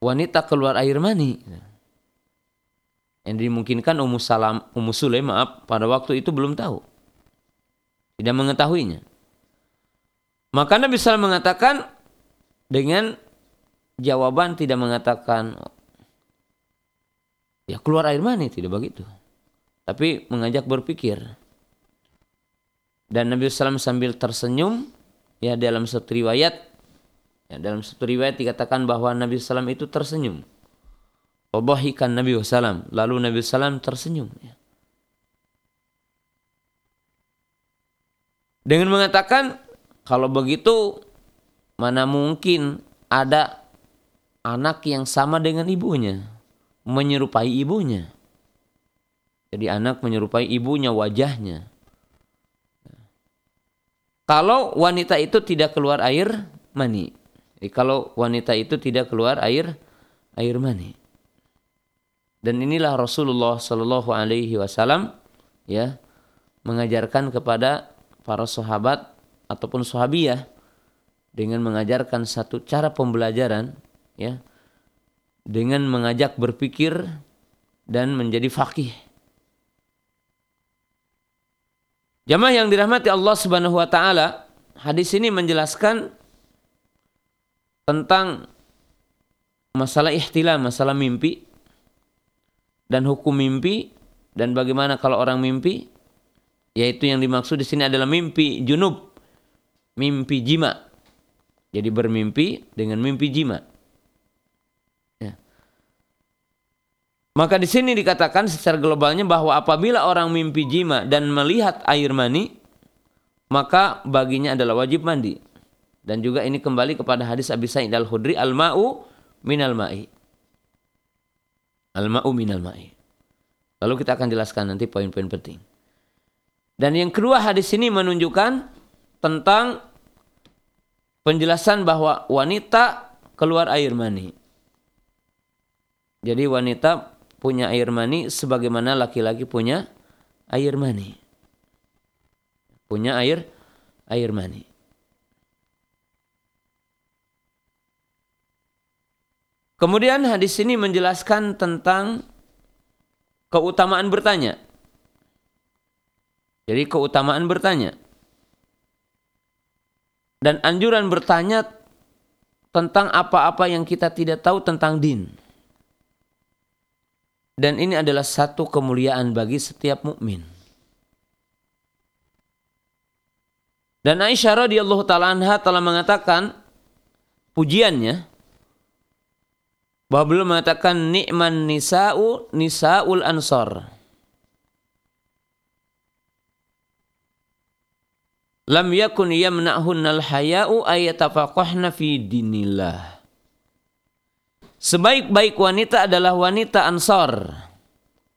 wanita keluar air mani? Yang dimungkinkan Ummu Salam, Ummu Sulaim maaf, pada waktu itu belum tahu. Tidak mengetahuinya. Maka Nabi SAW mengatakan dengan jawaban tidak mengatakan ya keluar air mani tidak begitu. Tapi mengajak berpikir. Dan Nabi SAW sambil tersenyum ya dalam satu riwayat ya, dalam satu riwayat dikatakan bahwa Nabi SAW itu tersenyum. Wabahikan Nabi SAW. Lalu Nabi SAW tersenyum. Ya. Dengan mengatakan kalau begitu mana mungkin ada anak yang sama dengan ibunya, menyerupai ibunya. Jadi anak menyerupai ibunya wajahnya. Kalau wanita itu tidak keluar air mani. Jadi kalau wanita itu tidak keluar air air mani. Dan inilah Rasulullah Shallallahu Alaihi Wasallam ya mengajarkan kepada para sahabat ataupun sahabiyah dengan mengajarkan satu cara pembelajaran ya dengan mengajak berpikir dan menjadi fakih Jamaah yang dirahmati Allah Subhanahu wa taala, hadis ini menjelaskan tentang masalah ihtilam, masalah mimpi dan hukum mimpi dan bagaimana kalau orang mimpi yaitu yang dimaksud di sini adalah mimpi junub, mimpi jima. Jadi bermimpi dengan mimpi jima. Maka di sini dikatakan secara globalnya bahwa apabila orang mimpi jima dan melihat air mani, maka baginya adalah wajib mandi. Dan juga ini kembali kepada hadis Abi Sa'id Al-Khudri, al-ma'u minal ma'i. Al-ma'u minal ma'i. Lalu kita akan jelaskan nanti poin-poin penting. Dan yang kedua hadis ini menunjukkan tentang penjelasan bahwa wanita keluar air mani. Jadi wanita punya air mani sebagaimana laki-laki punya air mani. Punya air air mani. Kemudian hadis ini menjelaskan tentang keutamaan bertanya. Jadi keutamaan bertanya. Dan anjuran bertanya tentang apa-apa yang kita tidak tahu tentang din. Dan ini adalah satu kemuliaan bagi setiap mukmin. Dan Aisyah radhiyallahu taala anha telah mengatakan pujiannya bahwa beliau mengatakan nikman nisa'u nisa'ul ansar. Lam yakun yamna'hunnal haya'u ayatafaqahna fi dinillah. Sebaik-baik wanita adalah wanita ansor.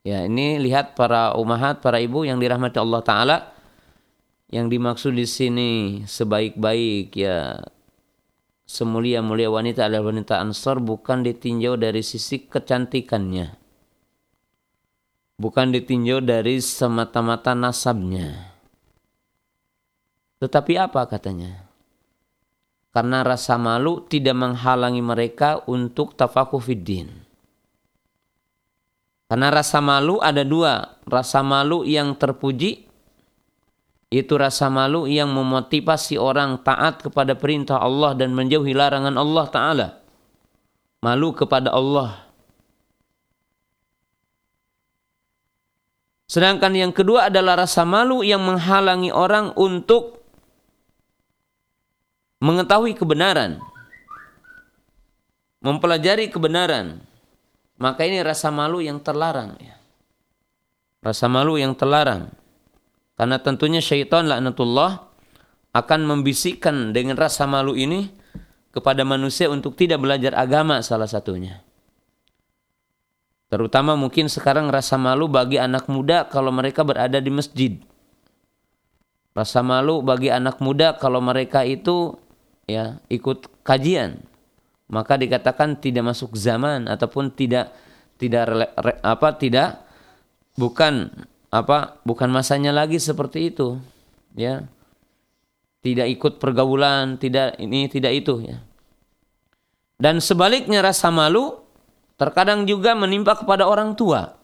Ya, ini lihat para umahat, para ibu yang dirahmati Allah taala. Yang dimaksud di sini sebaik-baik ya semulia-mulia wanita adalah wanita ansor bukan ditinjau dari sisi kecantikannya. Bukan ditinjau dari semata-mata nasabnya. Tetapi apa katanya? Karena rasa malu tidak menghalangi mereka untuk tafakuh fiddin. Karena rasa malu ada dua, rasa malu yang terpuji itu rasa malu yang memotivasi orang taat kepada perintah Allah dan menjauhi larangan Allah taala. Malu kepada Allah. Sedangkan yang kedua adalah rasa malu yang menghalangi orang untuk mengetahui kebenaran, mempelajari kebenaran, maka ini rasa malu yang terlarang. Ya. Rasa malu yang terlarang. Karena tentunya syaitan laknatullah akan membisikkan dengan rasa malu ini kepada manusia untuk tidak belajar agama salah satunya. Terutama mungkin sekarang rasa malu bagi anak muda kalau mereka berada di masjid. Rasa malu bagi anak muda kalau mereka itu ya ikut kajian. Maka dikatakan tidak masuk zaman ataupun tidak tidak re, re, apa tidak bukan apa bukan masanya lagi seperti itu ya. Tidak ikut pergaulan tidak ini tidak itu ya. Dan sebaliknya rasa malu terkadang juga menimpa kepada orang tua.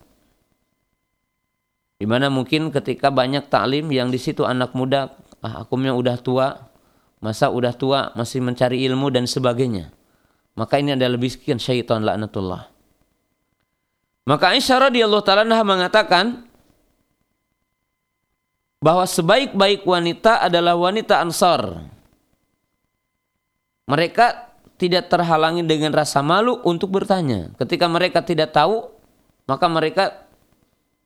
Di mana mungkin ketika banyak taklim yang di situ anak muda ah aku yang udah tua masa udah tua masih mencari ilmu dan sebagainya. Maka ini adalah bisikan syaitan laknatullah. Maka Aisyah radhiyallahu taala mengatakan bahwa sebaik-baik wanita adalah wanita Ansar. Mereka tidak terhalangi dengan rasa malu untuk bertanya. Ketika mereka tidak tahu, maka mereka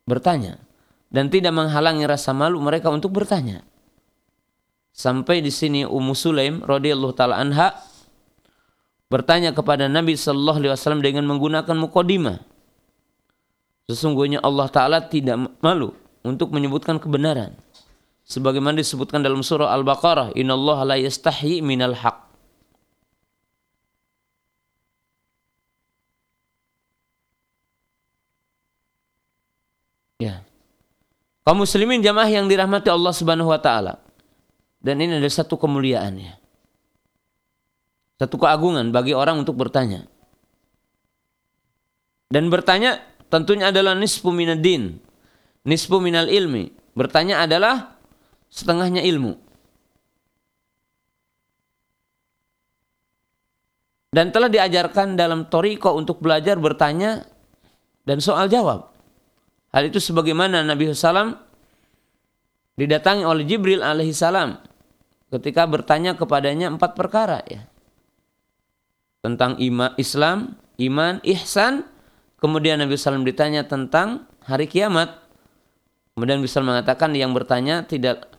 bertanya dan tidak menghalangi rasa malu mereka untuk bertanya. Sampai di sini Ummu Sulaim radhiyallahu taala anha bertanya kepada Nabi sallallahu alaihi wasallam dengan menggunakan mukadimah. Sesungguhnya Allah taala tidak malu untuk menyebutkan kebenaran. Sebagaimana disebutkan dalam surah Al-Baqarah, "Innallaha la yastahi minal haq." Ya. Kaum muslimin jamaah yang dirahmati Allah Subhanahu wa taala. Dan ini ada satu kemuliaannya. Satu keagungan bagi orang untuk bertanya. Dan bertanya tentunya adalah nisfu din, Nisfu minal ilmi. Bertanya adalah setengahnya ilmu. Dan telah diajarkan dalam toriko untuk belajar bertanya dan soal jawab. Hal itu sebagaimana Nabi SAW didatangi oleh Jibril alaihissalam ketika bertanya kepadanya empat perkara ya tentang iman Islam, iman, ihsan. Kemudian Nabi SAW ditanya tentang hari kiamat. Kemudian Nabi mengatakan yang bertanya tidak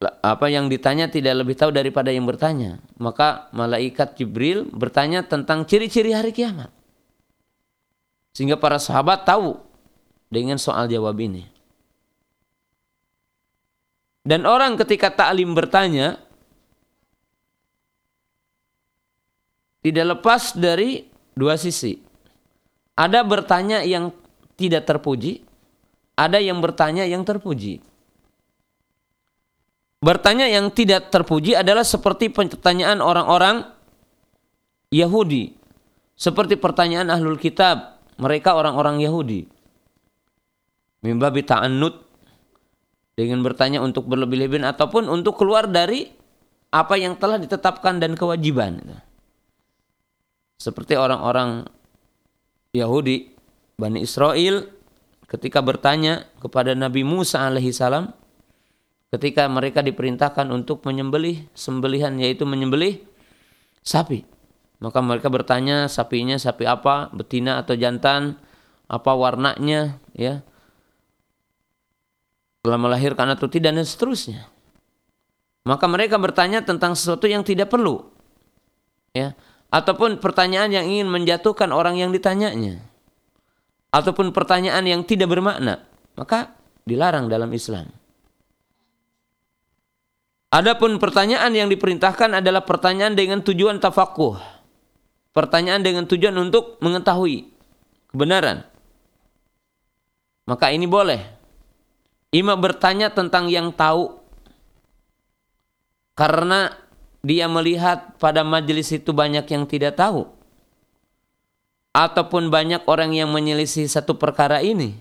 apa yang ditanya tidak lebih tahu daripada yang bertanya. Maka malaikat Jibril bertanya tentang ciri-ciri hari kiamat. Sehingga para sahabat tahu dengan soal jawab ini. Dan orang ketika taklim bertanya tidak lepas dari dua sisi. Ada bertanya yang tidak terpuji, ada yang bertanya yang terpuji. Bertanya yang tidak terpuji adalah seperti pertanyaan orang-orang Yahudi. Seperti pertanyaan ahlul kitab, mereka orang-orang Yahudi. Mimbabi ta'annud dengan bertanya untuk berlebih-lebihan ataupun untuk keluar dari apa yang telah ditetapkan dan kewajiban. Seperti orang-orang Yahudi, Bani Israel ketika bertanya kepada Nabi Musa alaihi salam ketika mereka diperintahkan untuk menyembelih sembelihan yaitu menyembelih sapi. Maka mereka bertanya sapinya sapi apa, betina atau jantan, apa warnanya, ya telah melahirkan atau tidak dan seterusnya. Maka mereka bertanya tentang sesuatu yang tidak perlu. Ya, ataupun pertanyaan yang ingin menjatuhkan orang yang ditanyanya. Ataupun pertanyaan yang tidak bermakna, maka dilarang dalam Islam. Adapun pertanyaan yang diperintahkan adalah pertanyaan dengan tujuan tafakuh. Pertanyaan dengan tujuan untuk mengetahui kebenaran. Maka ini boleh Ima bertanya tentang yang tahu karena dia melihat pada majelis itu banyak yang tidak tahu. Ataupun banyak orang yang menyelisih satu perkara ini.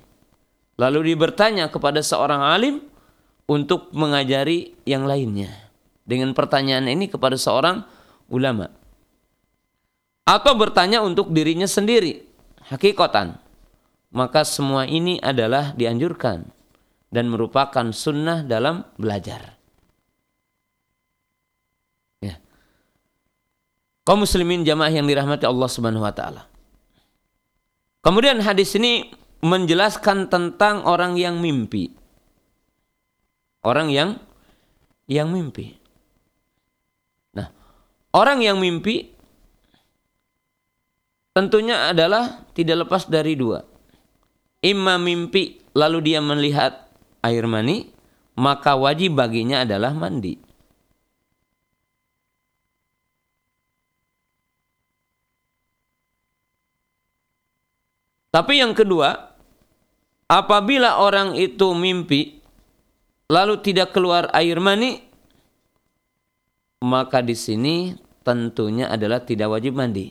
Lalu dia bertanya kepada seorang alim untuk mengajari yang lainnya. Dengan pertanyaan ini kepada seorang ulama. Atau bertanya untuk dirinya sendiri. Hakikatan maka semua ini adalah dianjurkan. Dan merupakan sunnah dalam belajar. Ya. Kaum muslimin jamaah yang dirahmati Allah Subhanahu wa taala. Kemudian hadis ini menjelaskan tentang orang yang mimpi. Orang yang yang mimpi. Nah, orang yang mimpi tentunya adalah tidak lepas dari dua. Imam mimpi lalu dia melihat air mani, maka wajib baginya adalah mandi. Tapi yang kedua, apabila orang itu mimpi lalu tidak keluar air mani, maka di sini tentunya adalah tidak wajib mandi.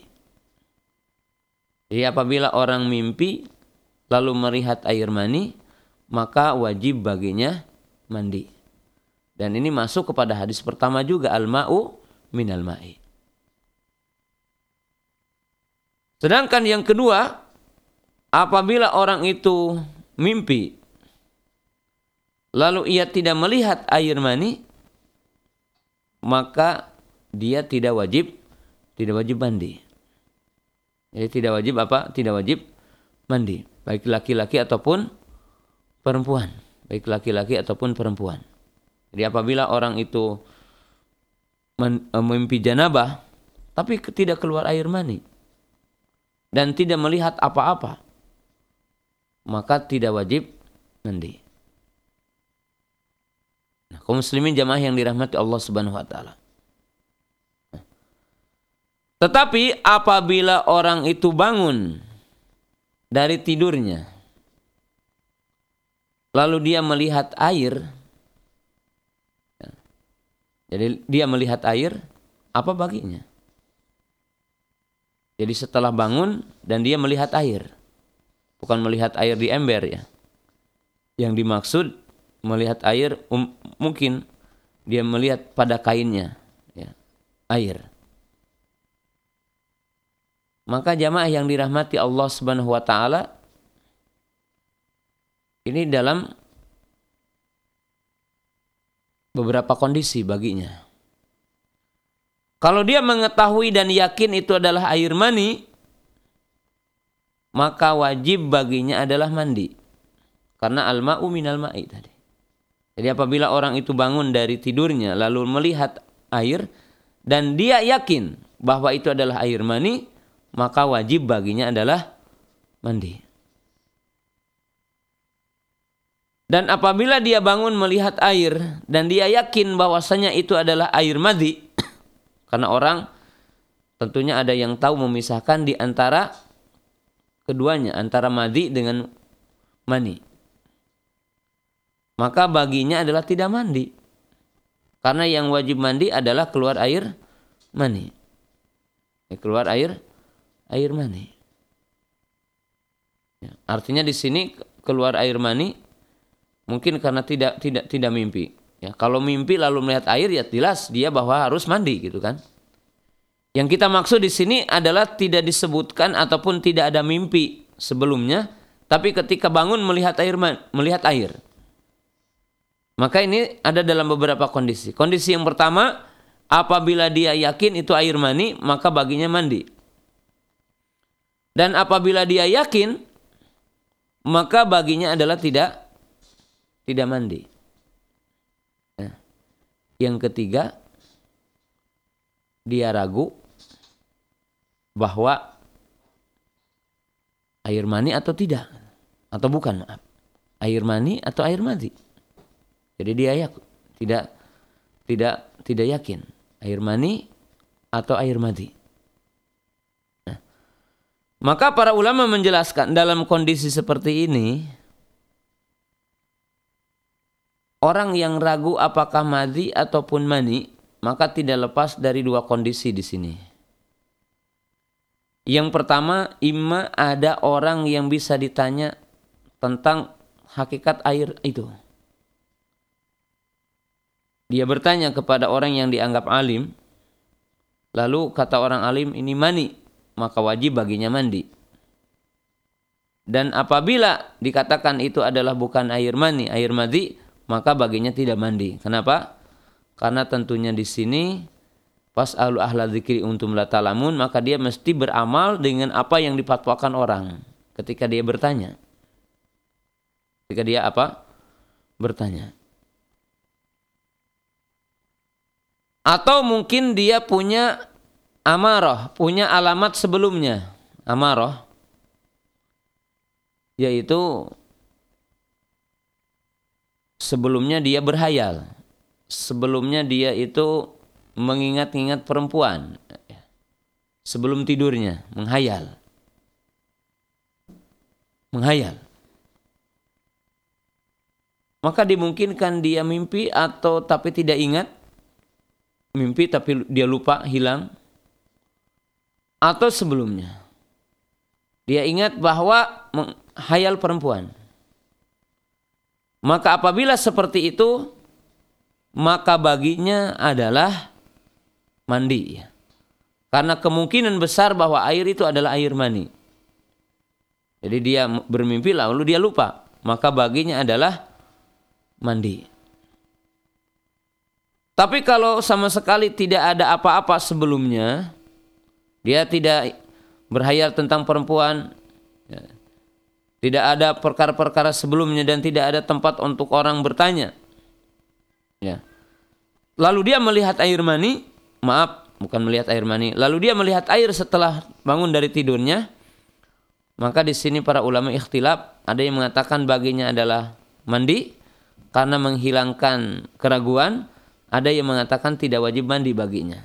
Jadi apabila orang mimpi lalu melihat air mani, maka wajib baginya mandi. Dan ini masuk kepada hadis pertama juga al-ma'u minal ma'i. Sedangkan yang kedua, apabila orang itu mimpi lalu ia tidak melihat air mani, maka dia tidak wajib tidak wajib mandi. Jadi tidak wajib apa? Tidak wajib mandi, baik laki-laki ataupun perempuan, baik laki-laki ataupun perempuan. Jadi apabila orang itu eh, mimpi janabah tapi tidak keluar air mani dan tidak melihat apa-apa maka tidak wajib mandi. Nah, kaum muslimin jamaah yang dirahmati Allah Subhanahu wa taala. Tetapi apabila orang itu bangun dari tidurnya lalu dia melihat air ya, jadi dia melihat air apa baginya? Jadi setelah bangun dan dia melihat air. Bukan melihat air di ember ya. Yang dimaksud melihat air um, mungkin dia melihat pada kainnya ya, air. Maka jamaah yang dirahmati Allah Subhanahu wa taala ini dalam beberapa kondisi baginya. Kalau dia mengetahui dan yakin itu adalah air mani, maka wajib baginya adalah mandi. Karena al-ma'u minal ma'i tadi. Jadi apabila orang itu bangun dari tidurnya lalu melihat air dan dia yakin bahwa itu adalah air mani, maka wajib baginya adalah mandi. Dan apabila dia bangun melihat air dan dia yakin bahwasanya itu adalah air madi, (coughs) karena orang tentunya ada yang tahu memisahkan di antara keduanya antara madi dengan mani. Maka baginya adalah tidak mandi. Karena yang wajib mandi adalah keluar air mani. Ya, keluar air air mani. Ya, artinya di sini keluar air mani mungkin karena tidak tidak tidak mimpi. Ya, kalau mimpi lalu melihat air ya jelas dia bahwa harus mandi gitu kan. Yang kita maksud di sini adalah tidak disebutkan ataupun tidak ada mimpi sebelumnya, tapi ketika bangun melihat air melihat air. Maka ini ada dalam beberapa kondisi. Kondisi yang pertama, apabila dia yakin itu air mani, maka baginya mandi. Dan apabila dia yakin, maka baginya adalah tidak tidak mandi. Nah, yang ketiga, dia ragu bahwa air mani atau tidak? Atau bukan? Maaf air mani atau air mati jadi dia ya tidak tidak tidak yakin. Air mani atau air mati nah, maka para ulama menjelaskan dalam kondisi seperti ini orang yang ragu apakah mati ataupun mani maka tidak lepas dari dua kondisi di sini yang pertama, imma ada orang yang bisa ditanya tentang hakikat air itu. Dia bertanya kepada orang yang dianggap alim, lalu kata orang alim ini mani, maka wajib baginya mandi. Dan apabila dikatakan itu adalah bukan air mani, air madi, maka baginya tidak mandi. Kenapa? Karena tentunya di sini pas alu ahla dzikri untum la talamun maka dia mesti beramal dengan apa yang dipatwakan orang. Ketika dia bertanya. Ketika dia apa? Bertanya. Atau mungkin dia punya amarah punya alamat sebelumnya. Amarah. Yaitu sebelumnya dia berhayal. Sebelumnya dia itu mengingat-ingat perempuan sebelum tidurnya, menghayal. Menghayal. Maka dimungkinkan dia mimpi atau tapi tidak ingat. Mimpi tapi dia lupa, hilang. Atau sebelumnya. Dia ingat bahwa menghayal perempuan. Maka apabila seperti itu, maka baginya adalah mandi. Karena kemungkinan besar bahwa air itu adalah air mani. Jadi dia bermimpi lalu dia lupa, maka baginya adalah mandi. Tapi kalau sama sekali tidak ada apa-apa sebelumnya, dia tidak berhayal tentang perempuan, ya, tidak ada perkara-perkara sebelumnya dan tidak ada tempat untuk orang bertanya. Ya. Lalu dia melihat air mani, maaf bukan melihat air mani. Lalu dia melihat air setelah bangun dari tidurnya. Maka di sini para ulama ikhtilaf, ada yang mengatakan baginya adalah mandi karena menghilangkan keraguan, ada yang mengatakan tidak wajib mandi baginya.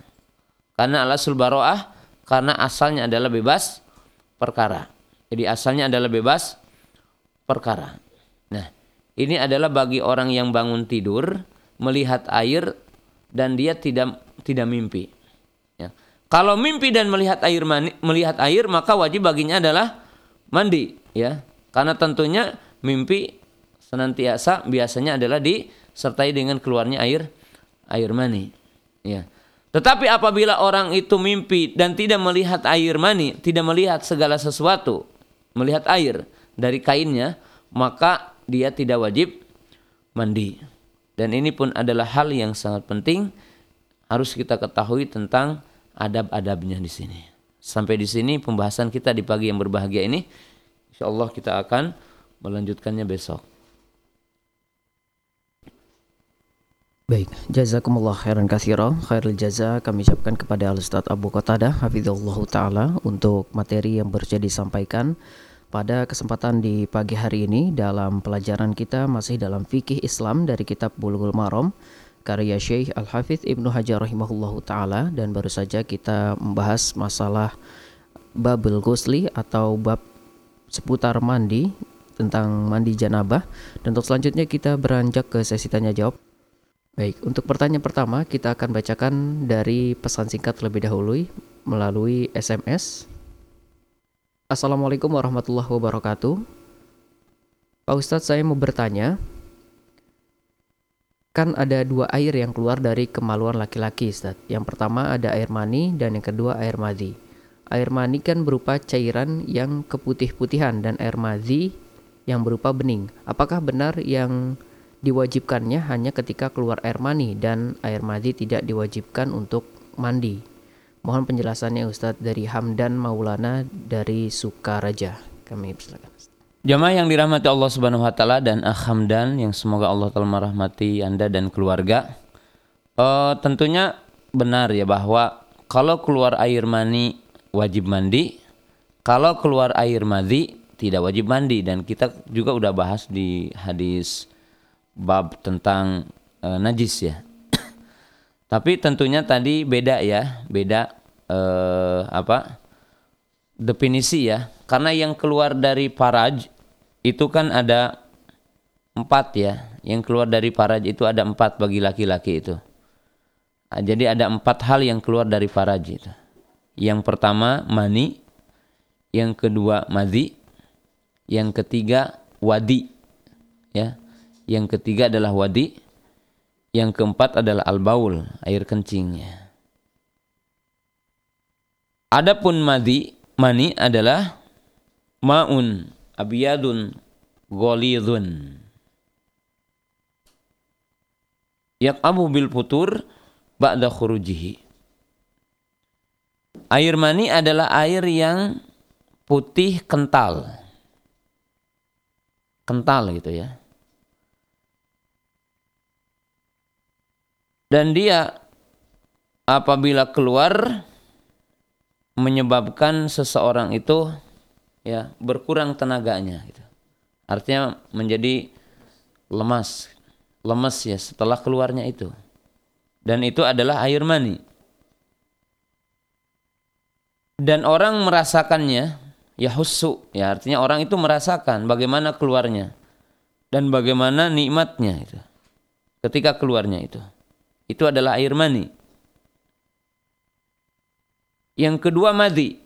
Karena alasul baroah karena asalnya adalah bebas perkara. Jadi asalnya adalah bebas perkara. Nah, ini adalah bagi orang yang bangun tidur melihat air dan dia tidak tidak mimpi. Ya. Kalau mimpi dan melihat air mani, melihat air maka wajib baginya adalah mandi, ya. Karena tentunya mimpi senantiasa biasanya adalah disertai dengan keluarnya air air mani. Ya. Tetapi apabila orang itu mimpi dan tidak melihat air mani, tidak melihat segala sesuatu, melihat air dari kainnya, maka dia tidak wajib mandi. Dan ini pun adalah hal yang sangat penting harus kita ketahui tentang adab-adabnya di sini. Sampai di sini pembahasan kita di pagi yang berbahagia ini. Insya Allah kita akan melanjutkannya besok.
Baik, jazakumullah khairan katsira. Khairul jaza kami ucapkan kepada Al Ustaz Abu Qatadah hafizallahu taala untuk materi yang baru disampaikan pada kesempatan di pagi hari ini dalam pelajaran kita masih dalam fikih Islam dari kitab Bulughul Maram karya Syekh Al Hafidz Ibnu Hajar rahimahullahu taala dan baru saja kita membahas masalah babul ghusli atau bab seputar mandi tentang mandi janabah dan untuk selanjutnya kita beranjak ke sesi tanya jawab Baik, untuk pertanyaan pertama kita akan bacakan dari pesan singkat terlebih dahulu melalui SMS. Assalamualaikum warahmatullahi wabarakatuh. Pak Ustadz saya mau bertanya, kan ada dua air yang keluar dari kemaluan laki-laki Ustadz. Yang pertama ada air mani dan yang kedua air madhi. Air mani kan berupa cairan yang keputih-putihan dan air madhi yang berupa bening. Apakah benar yang diwajibkannya hanya ketika keluar air mani dan air madi tidak diwajibkan untuk mandi. Mohon penjelasannya Ustadz dari Hamdan Maulana dari Sukaraja. Kami persilakan.
Jamaah yang dirahmati Allah Subhanahu wa taala dan Akh Hamdan yang semoga Allah telah merahmati Anda dan keluarga. Uh, tentunya benar ya bahwa kalau keluar air mani wajib mandi, kalau keluar air madi tidak wajib mandi dan kita juga udah bahas di hadis bab tentang e, najis ya. (coughs) Tapi tentunya tadi beda ya, beda e, apa definisi ya. Karena yang keluar dari paraj itu kan ada empat ya. Yang keluar dari paraj itu ada empat bagi laki-laki itu. Nah, jadi ada empat hal yang keluar dari paraj itu. Yang pertama mani, yang kedua madhi, yang ketiga wadi, ya yang ketiga adalah wadi, yang keempat adalah al-baul, air kencingnya. Adapun madi, mani adalah maun abiyadun ghalidhun. Yaqabu bil putur ba'da khurujihi. Air mani adalah air yang putih kental. Kental gitu ya. dan dia apabila keluar menyebabkan seseorang itu ya berkurang tenaganya gitu. Artinya menjadi lemas, lemas ya setelah keluarnya itu. Dan itu adalah air mani. Dan orang merasakannya ya husu ya artinya orang itu merasakan bagaimana keluarnya dan bagaimana nikmatnya itu ketika keluarnya itu itu adalah air mani. Yang kedua madhi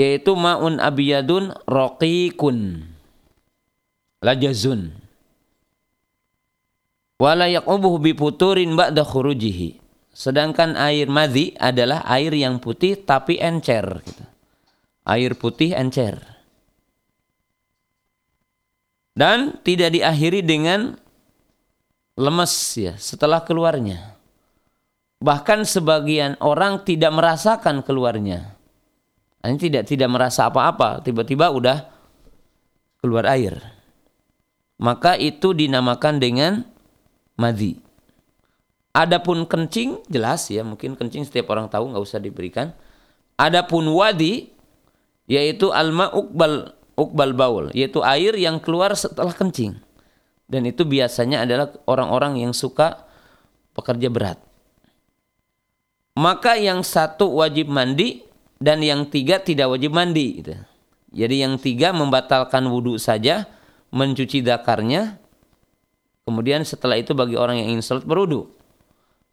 yaitu maun abiyadun raqiqun lajazun wala yaqubuhu bi futurin ba'da khurujihi. Sedangkan air madhi adalah air yang putih tapi encer gitu. Air putih encer. Dan tidak diakhiri dengan lemes ya setelah keluarnya. Bahkan sebagian orang tidak merasakan keluarnya. Ini tidak tidak merasa apa-apa, tiba-tiba udah keluar air. Maka itu dinamakan dengan madhi. Adapun kencing jelas ya mungkin kencing setiap orang tahu nggak usah diberikan. Adapun wadi yaitu alma ukbal ukbal baul yaitu air yang keluar setelah kencing. Dan itu biasanya adalah orang-orang yang suka pekerja berat. Maka yang satu wajib mandi dan yang tiga tidak wajib mandi. Gitu. Jadi yang tiga membatalkan wudhu saja, mencuci dakarnya, kemudian setelah itu bagi orang yang ingin salat berwudhu.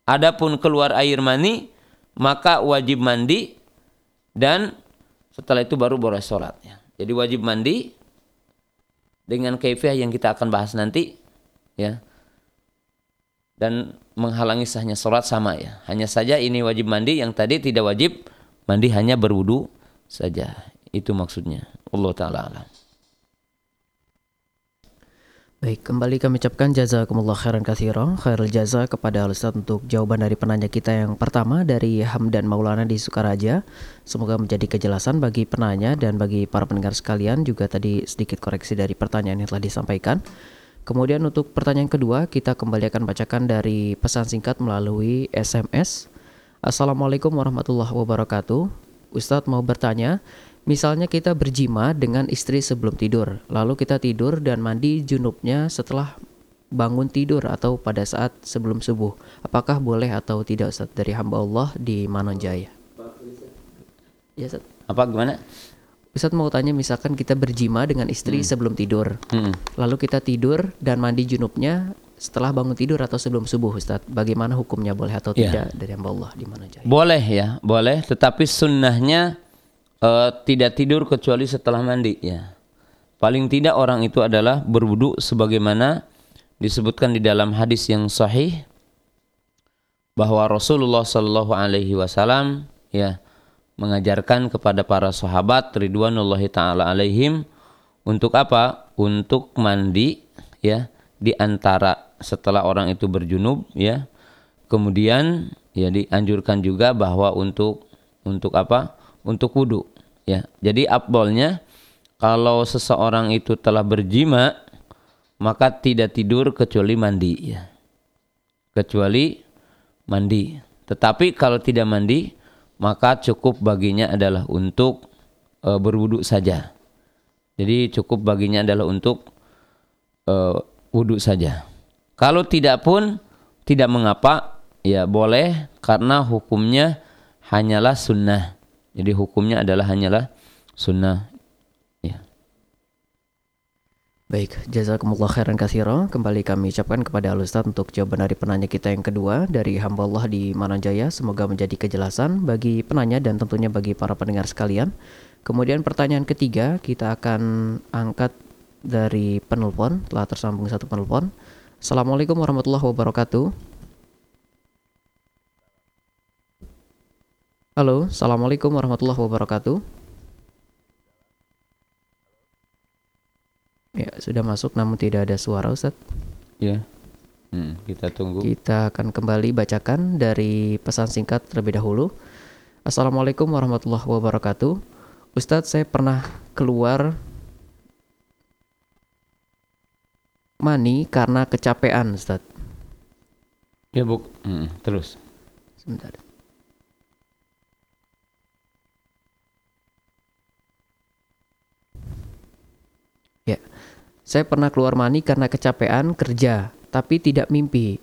Adapun keluar air mani, maka wajib mandi dan setelah itu baru boleh sholat. Jadi wajib mandi dengan kaifiah yang kita akan bahas nanti, ya. Dan menghalangi sahnya sholat sama ya. Hanya saja ini wajib mandi, yang tadi tidak wajib mandi hanya berwudu saja. Itu maksudnya. Allah Taala alam.
Baik, kembali kami ucapkan jazakumullah khairan katsira, khairul jaza kepada Ustaz untuk jawaban dari penanya kita yang pertama dari Hamdan Maulana di Sukaraja. Semoga menjadi kejelasan bagi penanya dan bagi para pendengar sekalian juga tadi sedikit koreksi dari pertanyaan yang telah disampaikan. Kemudian untuk pertanyaan kedua, kita kembali akan bacakan dari pesan singkat melalui SMS. Assalamualaikum warahmatullahi wabarakatuh. Ustadz mau bertanya, Misalnya kita berjima dengan istri sebelum tidur, lalu kita tidur dan mandi junubnya setelah bangun tidur atau pada saat sebelum subuh. Apakah boleh atau tidak Ustaz dari hamba Allah di Manonjaya?
Ya Ustaz. Apa gimana?
Ustaz mau tanya misalkan kita berjima dengan istri hmm. sebelum tidur. Hmm. Lalu kita tidur dan mandi junubnya setelah bangun tidur atau sebelum subuh Ustaz. Bagaimana hukumnya boleh atau ya. tidak dari hamba Allah di Manonjaya?
Boleh ya, boleh. Tetapi sunnahnya uh, tidak tidur kecuali setelah mandi ya. Paling tidak orang itu adalah berwudu sebagaimana disebutkan di dalam hadis yang sahih bahwa Rasulullah Shallallahu alaihi wasallam ya mengajarkan kepada para sahabat ridwanullahi taala alaihim untuk apa? Untuk mandi ya di antara setelah orang itu berjunub ya. Kemudian ya dianjurkan juga bahwa untuk untuk apa? untuk wudhu ya jadi abdolnya kalau seseorang itu telah berjima maka tidak tidur kecuali mandi ya kecuali mandi tetapi kalau tidak mandi maka cukup baginya adalah untuk e, berwudhu saja. Jadi cukup baginya adalah untuk e, wudhu saja. Kalau tidak pun tidak mengapa ya boleh karena hukumnya hanyalah sunnah. Jadi hukumnya adalah hanyalah sunnah.
Baik, jazakumullah khairan katsira. Kembali kami ucapkan kepada Al Ustaz untuk jawaban dari penanya kita yang kedua dari hamba Allah di Mananjaya. Semoga menjadi kejelasan bagi penanya dan tentunya bagi para pendengar sekalian. Kemudian pertanyaan ketiga kita akan angkat dari penelpon, telah tersambung satu penelpon. Assalamualaikum warahmatullahi wabarakatuh. Halo, Assalamualaikum warahmatullahi wabarakatuh. Ya, sudah masuk namun tidak ada suara Ustaz.
Ya. Hmm, kita tunggu.
Kita akan kembali bacakan dari pesan singkat terlebih dahulu. Assalamualaikum warahmatullahi wabarakatuh. Ustadz, saya pernah keluar mani karena kecapean, Ustadz.
Ya, Bu. Hmm, terus.
Sebentar. Saya pernah keluar mani karena kecapean kerja, tapi tidak mimpi.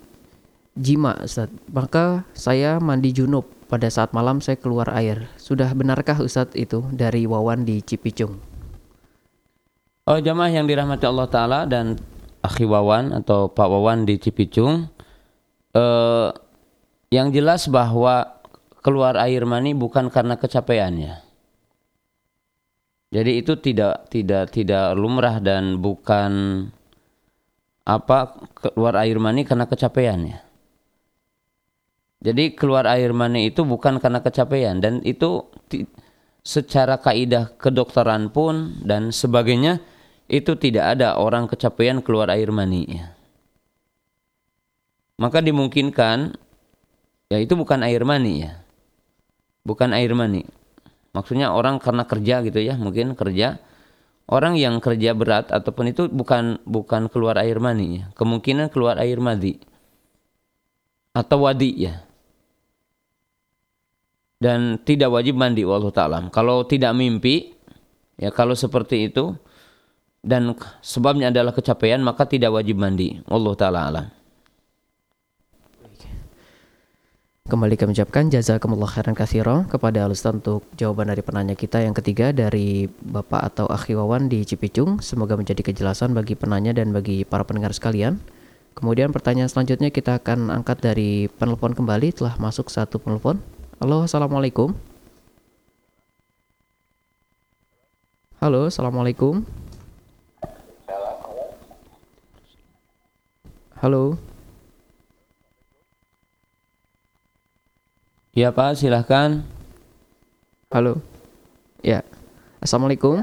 Jima, Ustaz. Maka saya mandi junub. Pada saat malam saya keluar air. Sudah benarkah Ustaz itu dari Wawan di Cipicung?
Oh jamaah yang dirahmati Allah Ta'ala dan Akhi Wawan atau Pak Wawan di Cipicung. Eh, yang jelas bahwa keluar air mani bukan karena kecapeannya. Jadi itu tidak tidak tidak lumrah dan bukan apa keluar air mani karena kecapean ya. Jadi keluar air mani itu bukan karena kecapean dan itu secara kaidah kedokteran pun dan sebagainya itu tidak ada orang kecapean keluar air mani ya. Maka dimungkinkan ya itu bukan air mani ya. Bukan air mani Maksudnya orang karena kerja gitu ya, mungkin kerja. Orang yang kerja berat ataupun itu bukan bukan keluar air mani ya. Kemungkinan keluar air madi. atau wadi ya. Dan tidak wajib mandi wallahu taala. Kalau tidak mimpi ya kalau seperti itu dan sebabnya adalah kecapean maka tidak wajib mandi. Wallahu taala alam.
Kembali kami ucapkan jazakumullah khairan katsira kepada Alustad untuk jawaban dari penanya kita yang ketiga dari Bapak atau Akhi Wawan di Cipicung. Semoga menjadi kejelasan bagi penanya dan bagi para pendengar sekalian. Kemudian pertanyaan selanjutnya kita akan angkat dari penelpon kembali telah masuk satu penelpon. Halo, Assalamualaikum. Halo, Assalamualaikum. Halo.
Ya Pak, silahkan.
Halo. Ya. Assalamualaikum.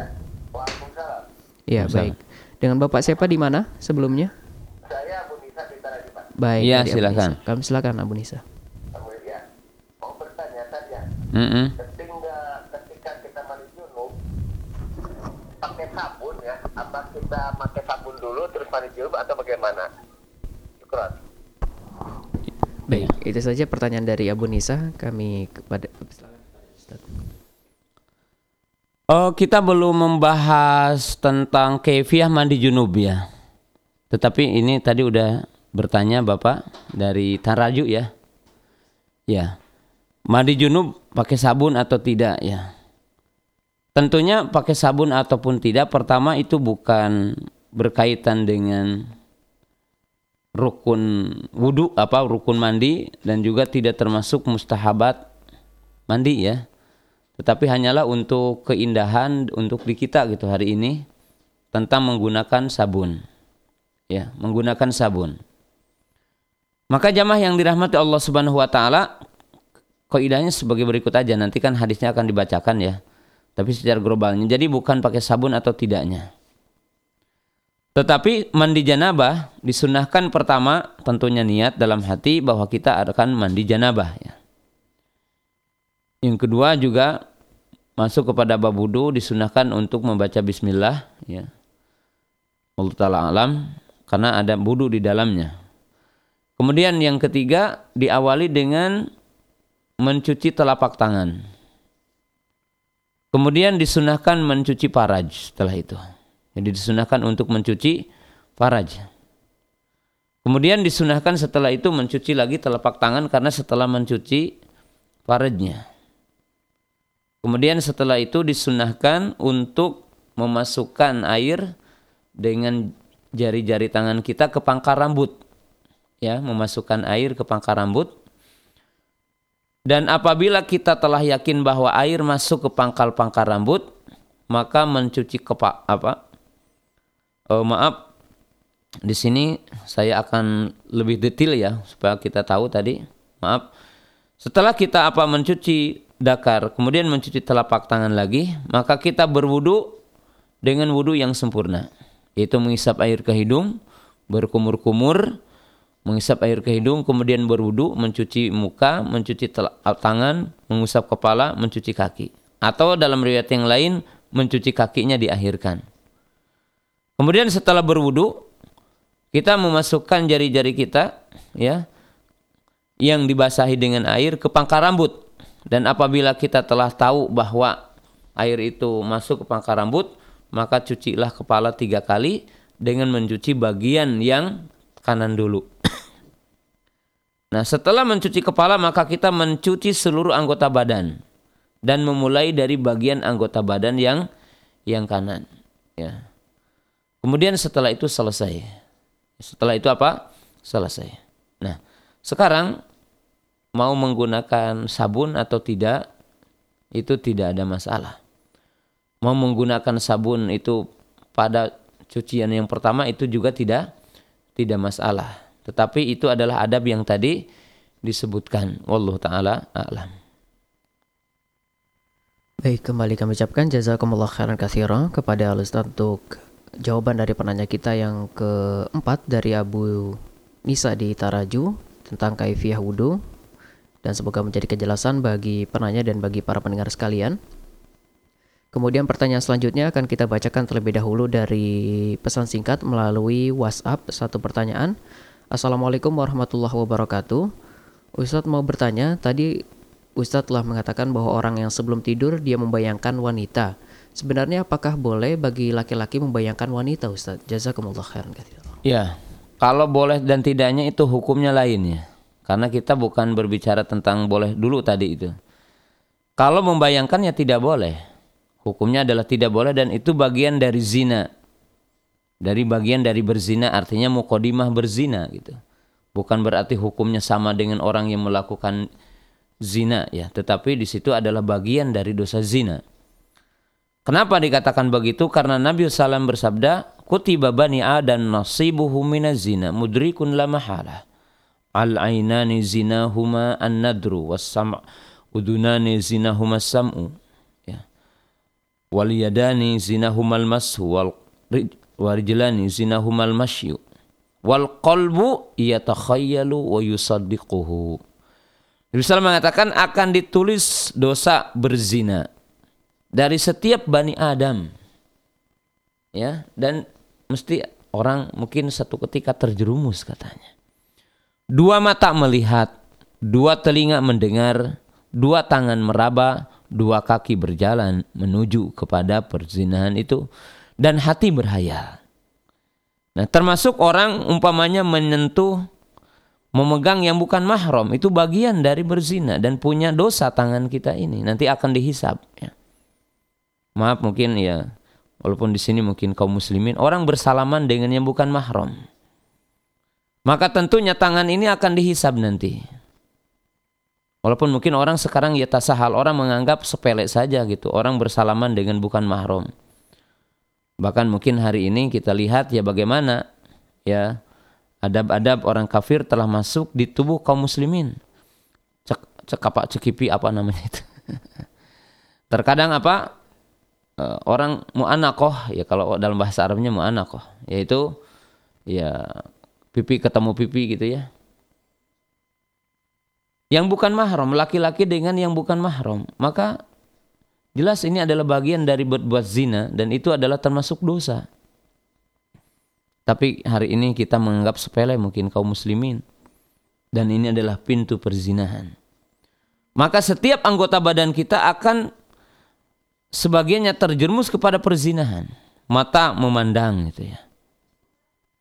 Waalaikumsalam.
Ya, baik. Dengan Bapak siapa di mana sebelumnya?
Saya Abu Nisa di Taraji, Pak.
Baik.
Iya,
Abu
silakan.
Nisa. Kami silakan Abu Nisa.
Mau bertanya saja,
Mm-mm.
ketika ketika kita mandi junub pakai sabun ya, apa kita pakai sabun dulu terus mandi junub atau bagaimana? Syukran.
Baik, itu saja pertanyaan dari Abu Nisa. Kami kepada.
Oh, kita belum membahas tentang kefiah mandi junub ya. Tetapi ini tadi udah bertanya Bapak dari Taraju ya. Ya. Mandi junub pakai sabun atau tidak ya. Tentunya pakai sabun ataupun tidak pertama itu bukan berkaitan dengan rukun wudhu apa rukun mandi dan juga tidak termasuk mustahabat mandi ya. Tetapi hanyalah untuk keindahan untuk di kita gitu hari ini tentang menggunakan sabun ya menggunakan sabun. Maka jamaah yang dirahmati Allah Subhanahu wa taala kaidahnya sebagai berikut aja nanti kan hadisnya akan dibacakan ya. Tapi secara globalnya jadi bukan pakai sabun atau tidaknya tetapi mandi janabah disunahkan pertama tentunya niat dalam hati bahwa kita akan mandi janabah ya. Yang kedua juga masuk kepada bab wudu disunahkan untuk membaca bismillah ya. Allah alam karena ada wudu di dalamnya. Kemudian yang ketiga diawali dengan mencuci telapak tangan. Kemudian disunahkan mencuci paraj setelah itu. Jadi disunahkan untuk mencuci faraj. Kemudian disunahkan setelah itu mencuci lagi telapak tangan karena setelah mencuci farajnya. Kemudian setelah itu disunahkan untuk memasukkan air dengan jari-jari tangan kita ke pangkal rambut. Ya, memasukkan air ke pangkal rambut. Dan apabila kita telah yakin bahwa air masuk ke pangkal-pangkal rambut, maka mencuci kepak apa Oh, maaf, di sini saya akan lebih detail ya supaya kita tahu tadi. Maaf. Setelah kita apa mencuci dakar, kemudian mencuci telapak tangan lagi, maka kita berwudu dengan wudu yang sempurna. Yaitu menghisap air ke hidung, berkumur-kumur, menghisap air ke hidung, kemudian berwudu, mencuci muka, mencuci tangan, mengusap kepala, mencuci kaki. Atau dalam riwayat yang lain, mencuci kakinya diakhirkan. Kemudian setelah berwudu, kita memasukkan jari-jari kita ya yang dibasahi dengan air ke pangkal rambut. Dan apabila kita telah tahu bahwa air itu masuk ke pangkal rambut, maka cucilah kepala tiga kali dengan mencuci bagian yang kanan dulu. Nah setelah mencuci kepala maka kita mencuci seluruh anggota badan dan memulai dari bagian anggota badan yang yang kanan. Ya. Kemudian setelah itu selesai. Setelah itu apa? Selesai. Nah, sekarang mau menggunakan sabun atau tidak itu tidak ada masalah. Mau menggunakan sabun itu pada cucian yang pertama itu juga tidak tidak masalah. Tetapi itu adalah adab yang tadi disebutkan. Wallahu taala a'lam.
Baik, kembali kami ucapkan jazakumullah khairan katsira kepada Al untuk jawaban dari penanya kita yang keempat dari Abu Nisa di Taraju tentang kaifiah wudhu dan semoga menjadi kejelasan bagi penanya dan bagi para pendengar sekalian. Kemudian pertanyaan selanjutnya akan kita bacakan terlebih dahulu dari pesan singkat melalui WhatsApp satu pertanyaan. Assalamualaikum warahmatullahi wabarakatuh. Ustadz mau bertanya, tadi Ustadz telah mengatakan bahwa orang yang sebelum tidur dia membayangkan wanita. Sebenarnya apakah boleh bagi laki-laki membayangkan wanita Ustadz? Jazakumullah khairan
Ya, kalau boleh dan tidaknya itu hukumnya lainnya. Karena kita bukan berbicara tentang boleh dulu tadi itu. Kalau membayangkan ya tidak boleh. Hukumnya adalah tidak boleh dan itu bagian dari zina. Dari bagian dari berzina artinya mukodimah berzina gitu. Bukan berarti hukumnya sama dengan orang yang melakukan zina ya, tetapi di situ adalah bagian dari dosa zina. Kenapa dikatakan begitu? Karena Nabi SAW bersabda, Kutiba bani Adam nasibuhu minaz zina mudrikun la mahala. Al-ainani zinahuma an-nadru was-sam' udunani zinahuma sam'u. Ya. Wal yadani zinahuma al-mashu wal rijlani zinahuma al-mashyu. Wal qalbu yatakhayyalu wa yusaddiquhu. Nabi SAW mengatakan akan ditulis dosa berzina dari setiap bani Adam. Ya, dan mesti orang mungkin satu ketika terjerumus katanya. Dua mata melihat, dua telinga mendengar, dua tangan meraba, dua kaki berjalan menuju kepada perzinahan itu dan hati berhayal. Nah, termasuk orang umpamanya menyentuh memegang yang bukan mahram itu bagian dari berzina dan punya dosa tangan kita ini nanti akan dihisap ya. Maaf mungkin ya walaupun di sini mungkin kaum muslimin orang bersalaman dengan yang bukan mahram. Maka tentunya tangan ini akan dihisap nanti. Walaupun mungkin orang sekarang ya tasahal orang menganggap sepele saja gitu orang bersalaman dengan bukan mahram. Bahkan mungkin hari ini kita lihat ya bagaimana ya adab-adab orang kafir telah masuk di tubuh kaum muslimin. Cek, cekapak cekipi apa namanya itu. (laughs) Terkadang apa uh, orang mu'anakoh ya kalau dalam bahasa Arabnya mu'anakoh yaitu ya pipi ketemu pipi gitu ya. Yang bukan mahram, laki-laki dengan yang bukan mahram, maka jelas ini adalah bagian dari berbuat zina dan itu adalah termasuk dosa. Tapi hari ini kita menganggap sepele mungkin kaum muslimin. Dan ini adalah pintu perzinahan. Maka setiap anggota badan kita akan sebagiannya terjerumus kepada perzinahan. Mata memandang gitu ya.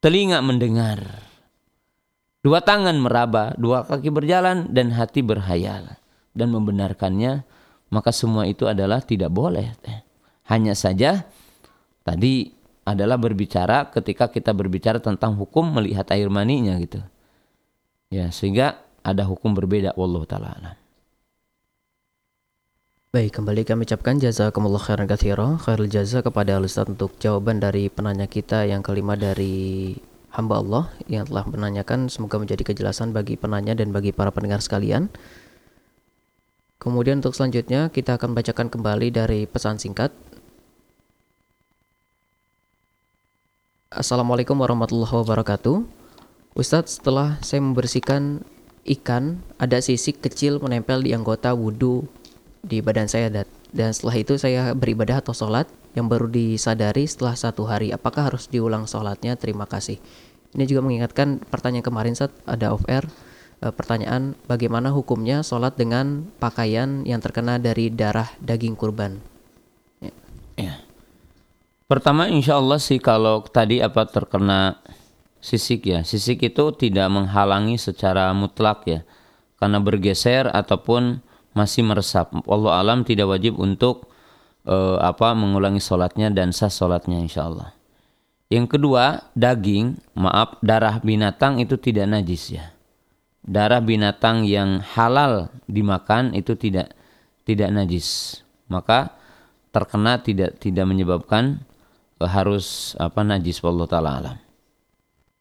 Telinga mendengar. Dua tangan meraba, dua kaki berjalan dan hati berhayal dan membenarkannya, maka semua itu adalah tidak boleh. Hanya saja tadi adalah berbicara ketika kita berbicara tentang hukum melihat air maninya gitu. Ya, sehingga ada hukum berbeda wallahu taala
Baik, kembali kami ucapkan jazakumullah khairan katsira, khairul jaza kepada Ustaz untuk jawaban dari penanya kita yang kelima dari hamba Allah yang telah menanyakan semoga menjadi kejelasan bagi penanya dan bagi para pendengar sekalian. Kemudian untuk selanjutnya kita akan bacakan kembali dari pesan singkat Assalamualaikum warahmatullahi wabarakatuh. Ustadz, setelah saya membersihkan ikan, ada sisik kecil menempel di anggota wudhu di badan saya dan setelah itu saya beribadah atau sholat yang baru disadari setelah satu hari. Apakah harus diulang sholatnya? Terima kasih. Ini juga mengingatkan pertanyaan kemarin saat ada off air. E, pertanyaan bagaimana hukumnya sholat dengan pakaian yang terkena dari darah daging kurban?
Ya. ya. Pertama insya Allah sih kalau tadi apa terkena sisik ya. Sisik itu tidak menghalangi secara mutlak ya. Karena bergeser ataupun masih meresap. Allah alam tidak wajib untuk uh, apa mengulangi sholatnya dan sah sholatnya insya Allah. Yang kedua daging, maaf darah binatang itu tidak najis ya. Darah binatang yang halal dimakan itu tidak tidak najis. Maka terkena tidak tidak menyebabkan harus apa najis wallahu taala alam.